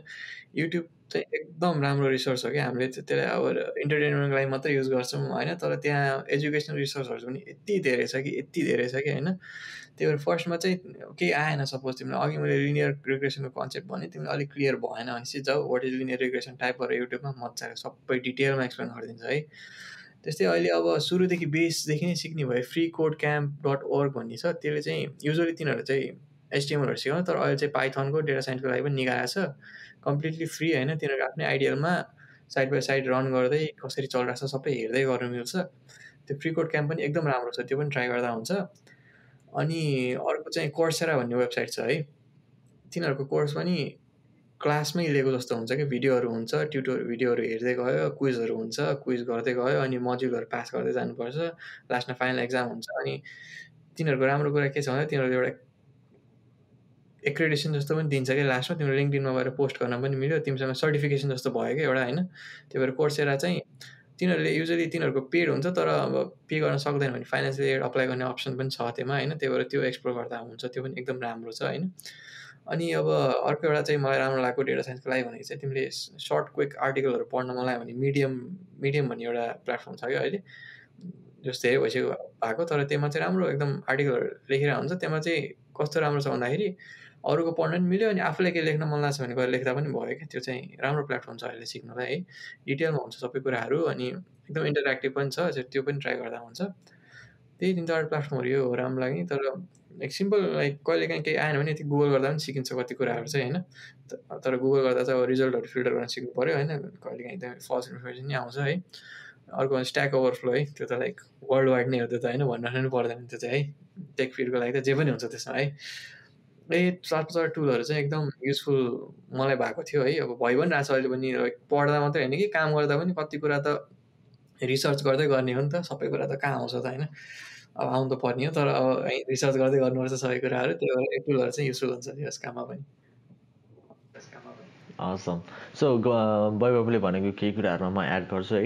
युट्युब चाहिँ एकदम राम्रो रिसोर्स हो क्या। हामीले त्यसलाई अब इन्टरटेनमेन्टको लागि मात्रै युज गर्छौँ होइन? तर त्यहाँ एजुकेसनल रिसोर्सहरू पनि यति धेरै छ कि यति धेरै छ कि होइन? त्यही भएर फर्स्टमा चाहिँ केही आएन सपोज तिमीलाई। अघि मैले लिनियर रिग्रेसनको कन्सेप्ट भने तिमीलाई अलिक क्लियर भएन भने चाहिँ जाऊ। What is linear regression type गरेर युट्युबमा मजाले सबै डिटेलमा एक्सप्लेन गरिदिन्छ है। त्यस्तै अहिले अब सुरुदेखि बेसदेखि नै सिक्ने भयो free code camp dot org भन्ने छ त्यसले चाहिँ युजली तिनीहरू चाहिँ एचटिएमएलहरू सिकाउनु तर अहिले चाहिँ पाइथनको डेटा साइन्सको लागि पनि निकालेको छ। कम्प्लिटली फ्री होइन तिनीहरू आफ्नै आइडियलमा साइड बाई साइड रन गर्दै कसरी चलिरहेको छ सबै हेर्दै गर्नु मिल्छ। त्यो फ्री कोड क्याम्प पनि एकदम राम्रो छ त्यो पनि ट्राई गर्दा हुन्छ। अनि अर्को चाहिँ कोर्सेरा भन्ने वेबसाइट छ है। तिनीहरूको कोर्स पनि क्लासमै लिएको जस्तो हुन्छ कि भिडियोहरू हुन्छ ट्युटोर भिडियोहरू हेर्दै गयो क्विजहरू हुन्छ क्विज गर्दै गयो अनि मजुलहरू पास गर्दै जानुपर्छ। लास्टमा फाइनल एक्जाम हुन्छ अनि तिनीहरूको राम्रो कुरा के छ भन्दा तिनीहरू एउटा एक्रेडिसन जस्तो पनि दिन्छ कि लास्टमा तिम्रो लिङ्कडिनमा गएर पोस्ट गर्न पनि मिल्यो। तिमीसँग सर्टिफिकेसन जस्तो भयो कि एउटा होइन? त्यही भएर कोर्सेरा चाहिँ तिनीहरूले युजली तिनीहरूको पेड हुन्छ तर अब पे गर्न सक्दैन भने फाइनेन्सियल एड अप्लाई गर्ने अप्सन पनि छ त्यसमा होइन? त्यही भएर त्यो एक्सप्लोर गर्दा हुन्छ त्यो पनि एकदम राम्रो छ होइन? अनि अब अर्को एउटा चाहिँ मलाई राम्रो लागेको डेटा साइन्सको लागि भनेको चाहिँ तिमीले सर्ट क्विक आर्टिकलहरू पढ्न मलाई भने मिडियम मिडियम भन्ने एउटा प्लेटफर्म छ क्या अहिले। जस्तो भइसक्यो भएको तर त्यसमा चाहिँ राम्रो एकदम आर्टिकलहरू लेखिरहेको हुन्छ त्यसमा चाहिँ कस्तो राम्रो छ भन्दाखेरि अरूको पढ्न पनि मिल्यो अनि आफूलाई केही लेख्न मन लाग्छ भने गएर लेख्दा पनि भयो क्या। त्यो चाहिँ राम्रो प्लेटफर्म छ अहिले सिक्नलाई है। डिटेलमा हुन्छ सबै कुराहरू अनि एकदम इन्टरेक्टिभ पनि छ त्यो पनि ट्राई गर्दा हुन्छ। त्यही तिन चारवटा प्लेटफर्महरू यो राम्रो लाग्ने तर सिम्पल लाइक कहिले काहीँ केही आएन भने यति गुगल गर्दा पनि सिकिन्छ कति कुराहरू चाहिँ होइन तर गुगल गर्दा चाहिँ अब रिजल्टहरू फिल्टर गर्न सिक्नु पऱ्यो होइन कहिले काहीँ एकदमै फल्स इन्फर्मेसन नै आउँछ है अर्को स्ट्याक ओभरफ्लो है त्यो त लाइक वर्ल्ड वाइड नै हो त्यो त होइन भन्नु नै पर्दैन त्यो चाहिँ है टेक फिल्डको लागि त जे पनि हुन्छ त्यसमा है ए चार टुलहरू चाहिँ एकदम युजफुल मलाई भएको थियो है अब भइ पनि रहेछ अहिले पनि लाइक पढ्दा मात्रै होइन कि काम गर्दा पनि कति कुरा त रिसर्च गर्दै गर्ने हो नि त सबै कुरा त कहाँ आउँछ त होइन अब आउनु त पर्ने हो तर अब रिसर्च गर्दै गर्नुपर्छ सबै कुराहरू त्यही भएर टुलहरू चाहिँ युजफुल हुन्छ यस काममा पनि। असम सो वैभवले भनेको केही कुराहरूमा म एड गर्छु है।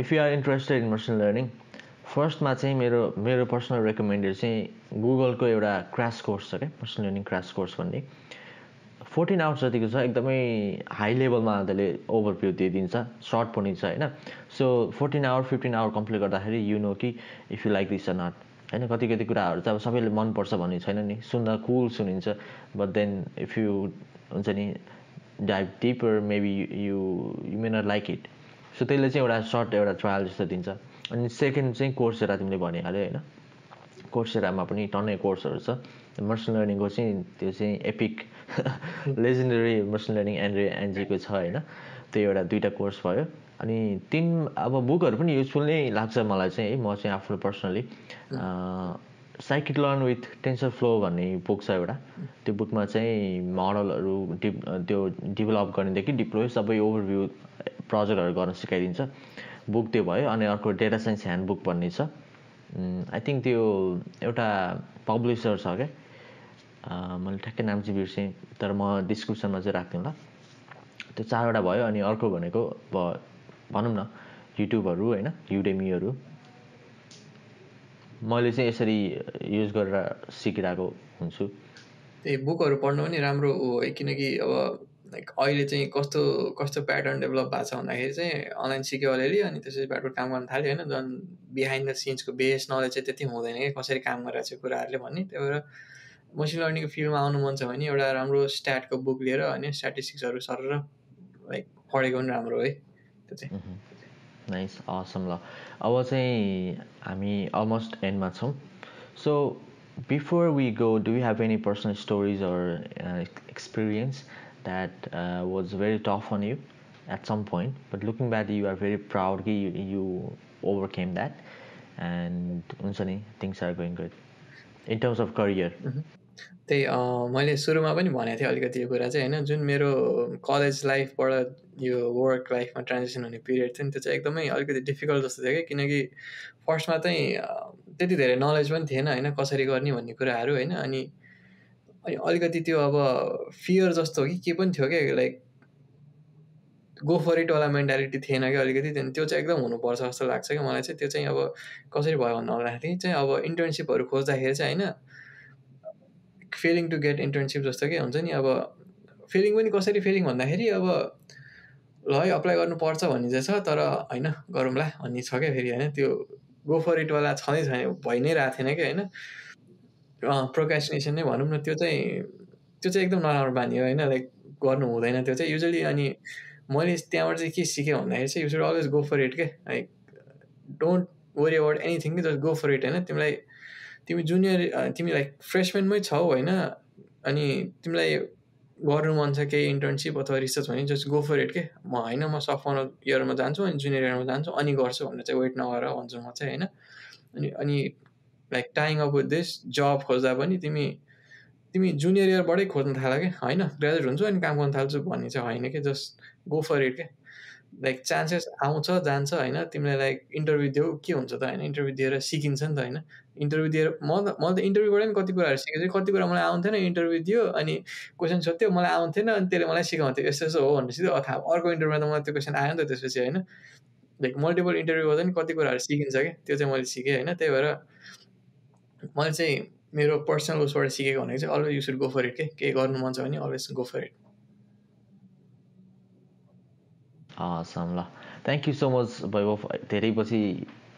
If you are interested in machine learning फर्स्टमा चाहिँ मेरो मेरो पर्सनल रेकमेन्डेड चाहिँ गुगलको एउटा क्रास कोर्स छ क्या मसिन लर्निङ क्रास कोर्स भन्ने। फोर्टिन आवर्स जतिको छ एकदमै हाई लेभलमा त्यसले ओभरभ्यू दिइदिन्छ सर्ट पनि छ होइन? So fourteen hour fifteen hour complete गर्दाखेरि यु नो कि if you like this or not होइन? कति कति कुराहरू चाहिँ अब सबैले मनपर्छ भन्ने छैन नि। सुन्दा कुल सुनिन्छ बट देन इफ यु हुन्छ नि dive deeper maybe you you may not like it so त्यसले चाहिँ एउटा सर्ट एउटा ट्रायल जस्तो दिन्छ। अनि सेकेन्ड चाहिँ कोर्सेरा तिमीले भनिहाल्यो होइन? कोर्सेरामा पनि टन्नै कोर्सहरू छ। मर्सन लर्निङको चाहिँ त्यो चाहिँ epic legendary machine learning Andrew एनजीको छ होइन? त्यो एउटा दुइटा कोर्स भयो। अनि तिन अब बुकहरू पनि युजफुल नै लाग्छ मलाई चाहिँ है? म चाहिँ आफूले personally scikit learn with TensorFlow भन्ने बुक छ एउटा। त्यो बुकमा चाहिँ मोडलहरू डिप त्यो डेभलप गर्नेदेखि डिप्लोय सबै ओभरभ्यू प्रोजेक्टहरू गर्न सिकाइदिन्छ। बुक त्यो भयो अनि अर्को डेटा साइन्स ह्यान्ड बुक भन्ने छ। आई थिङ्क त्यो एउटा पब्लिसर छ क्या? मैले ठ्याक्कै नाम चाहिँ बिर्सेँ तर म डिस्क्रिप्सनमा चाहिँ राख्थेँ ल त्यो चारवटा भयो अनि अर्को भनेको अब भनौँ न युट्युबहरू होइन युडेमीहरू मैले चाहिँ यसरी युज गरेर सिकिरहेको हुन्छु। त्यही बुकहरू पढ्नु पनि राम्रो हो है? किनकि अब लाइक अहिले चाहिँ कस्तो कस्तो प्याटर्न डेभलप भएको छ भन्दाखेरि चाहिँ अनलाइन सिक्यो अलिअलि अनि त्यसपछि बाटो काम गर्न थाल्यो होइन? झन् बिहाइन्ड द सिन्सको बेस नलेज चाहिँ त्यति हुँदैन कि कसरी काम गरिरहेको छ कुराहरूले भन्ने। त्यही भएर मसिन लर्निङको फिल्डमा आउनु मन छ भने एउटा राम्रो स्ट्याटको बुक लिएर होइन स्ट्याटिस्टिक्सहरू सर लाइक पढेको पनि राम्रो है त्यो चाहिँ। नाइस असम ल। अब चाहिँ हामी अलमोस्ट एन्डमा छौँ। So before we go do you have any personal stories or experience that was very tough on you at some point but looking back you are very proud कि यु ओभरकेम द्याट एन्ड हुन्छ नि things are going good in terms of career त्यही मैले सुरुमा पनि भनेको थिएँ अलिकति यो कुरा चाहिँ होइन? जुन मेरो कलेज लाइफबाट यो वर्क लाइफमा ट्रान्जेक्सन हुने पिरियड थियो नि त्यो चाहिँ एकदमै अलिकति डिफिकल्ट जस्तो थियो कि? किनकि फर्स्टमा चाहिँ त्यति धेरै नलेज पनि थिएन होइन? कसरी गर्ने भन्ने कुराहरू होइन? अनि अनि अलिकति त्यो अब फियर जस्तो हो कि? के पनि थियो क्या लाइक गो फर इटवाला मेन्टालिटी थिएन क्या अलिकति त्यहाँदेखि त्यो चाहिँ एकदम हुनुपर्छ जस्तो लाग्छ कि मलाई चाहिँ। त्यो चाहिँ अब कसरी भयो भन्नु भन्दाखेरि चाहिँ अब इन्टर्नसिपहरू खोज्दाखेरि चाहिँ होइन? फेलिङ टु गेट इन्टर्नसिप जस्तो के हुन्छ नि अब फेलिङ पनि कसरी फेलिङ भन्दाखेरि अब ल है अप्लाई गर्नुपर्छ भन्ने चाहिँ छ तर होइन गरौँला भन्ने छ क्या फेरि होइन? त्यो गो फर इटवाला छँदै छैन भइ नै रहेको थिएन कि होइन? प्रोकास्टिनेसन नै भनौँ न त्यो चाहिँ त्यो चाहिँ एकदम नराम्रो बानी हो होइन? लाइक गर्नु हुँदैन त्यो चाहिँ। युजली अनि मैले त्यहाँबाट चाहिँ के सिकेँ भन्दाखेरि चाहिँ you should always go for it के? Like don't worry about anything just go for it होइन? तिमीलाई तिमी जुनियर तिमी लाइक फ्रेसमेनमै छौ होइन? अनि तिमीलाई गर्नु मन छ केही इन्टर्नसिप अथवा रिसर्च भने जस्ट गो फर इट के? म होइन म सफ्टवेयर इयरमा जान्छु अनि जुनियर इयरमा जान्छु अनि गर्छु भनेर चाहिँ वेट नगर भन्छु म चाहिँ होइन? अनि अनि like tying up with this job खोज्दा पनि तिमी तिमी जुनियर इयरबाटै खोज्नु थाल कि? होइन? ग्रेजुएट हुन्छु अनि काम गर्नु थाल्छु भन्ने चाहिँ होइन कि? जस्ट गो फर इट के? लाइक चान्सेस आउँछ जान्छ होइन? तिमीलाई लाइक इन्टरभ्यू देऊ के हुन्छ त होइन? इन्टरभ्यू दिएर सिकिन्छ नि त होइन? इन्टरभ्यू दिएर म त मैले त इन्टरभ्यूबाट पनि कति कुराहरू सिकेको कति कुरा मलाई आउँथेन इन्टरभ्यू दियो अनि क्वेसन सोध्थ्यो मलाई आउँथेन अनि त्यसले मलाई सिकाउँथ्यो। यस्तो यस्तो हो भनेपछि अथा अर्को इन्टरभ्यूमा त मलाई त्यो क्वेसन आयो नि त त्यसपछि होइन? लाइक मल्टिपल इन्टरभ्यूबाट पनि कति कुराहरू सिकिन्छ क्या? त्यो चाहिँ मैले सिकेँ होइन? त्यही भएर मैले चाहिँ मेरो पर्सनल उसबाट सिकेको भनेको चाहिँ always you should go for it के केही गर्नु मन छ भने अलवेज गो फर इट हवस् ल thank you so much Vaibhav धेरै पछि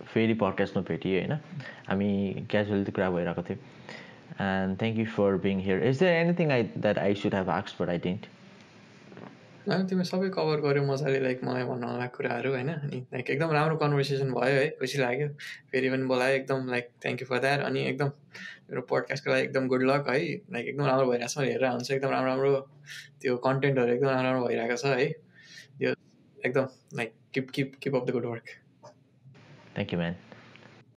फेरि पडकास्टमा भेटियो होइन हामी क्याजुअली कुरा भइरहेको थियो and thank you for being here is there anything I that I should have आक्स but I didn't तिमी सबै कभर गऱ्यो मजाले लाइक मलाई भन्नु होला कुराहरू होइन अनि लाइक एकदम राम्रो कन्भर्सेसन भयो है खुसी लाग्यो फेरि पनि बोलायो एकदम like thank you for that अनि एकदम मेरो पडकास्टको लागि एकदम गुड लक है लाइक एकदम राम्रो भइरहेको छ हेरेर हुन्छ एकदम राम्रो राम्रो त्यो कन्टेन्टहरू एकदम राम्रो राम्रो भइरहेको छ है ekdam like keep keep keep up the good work. Thank you man.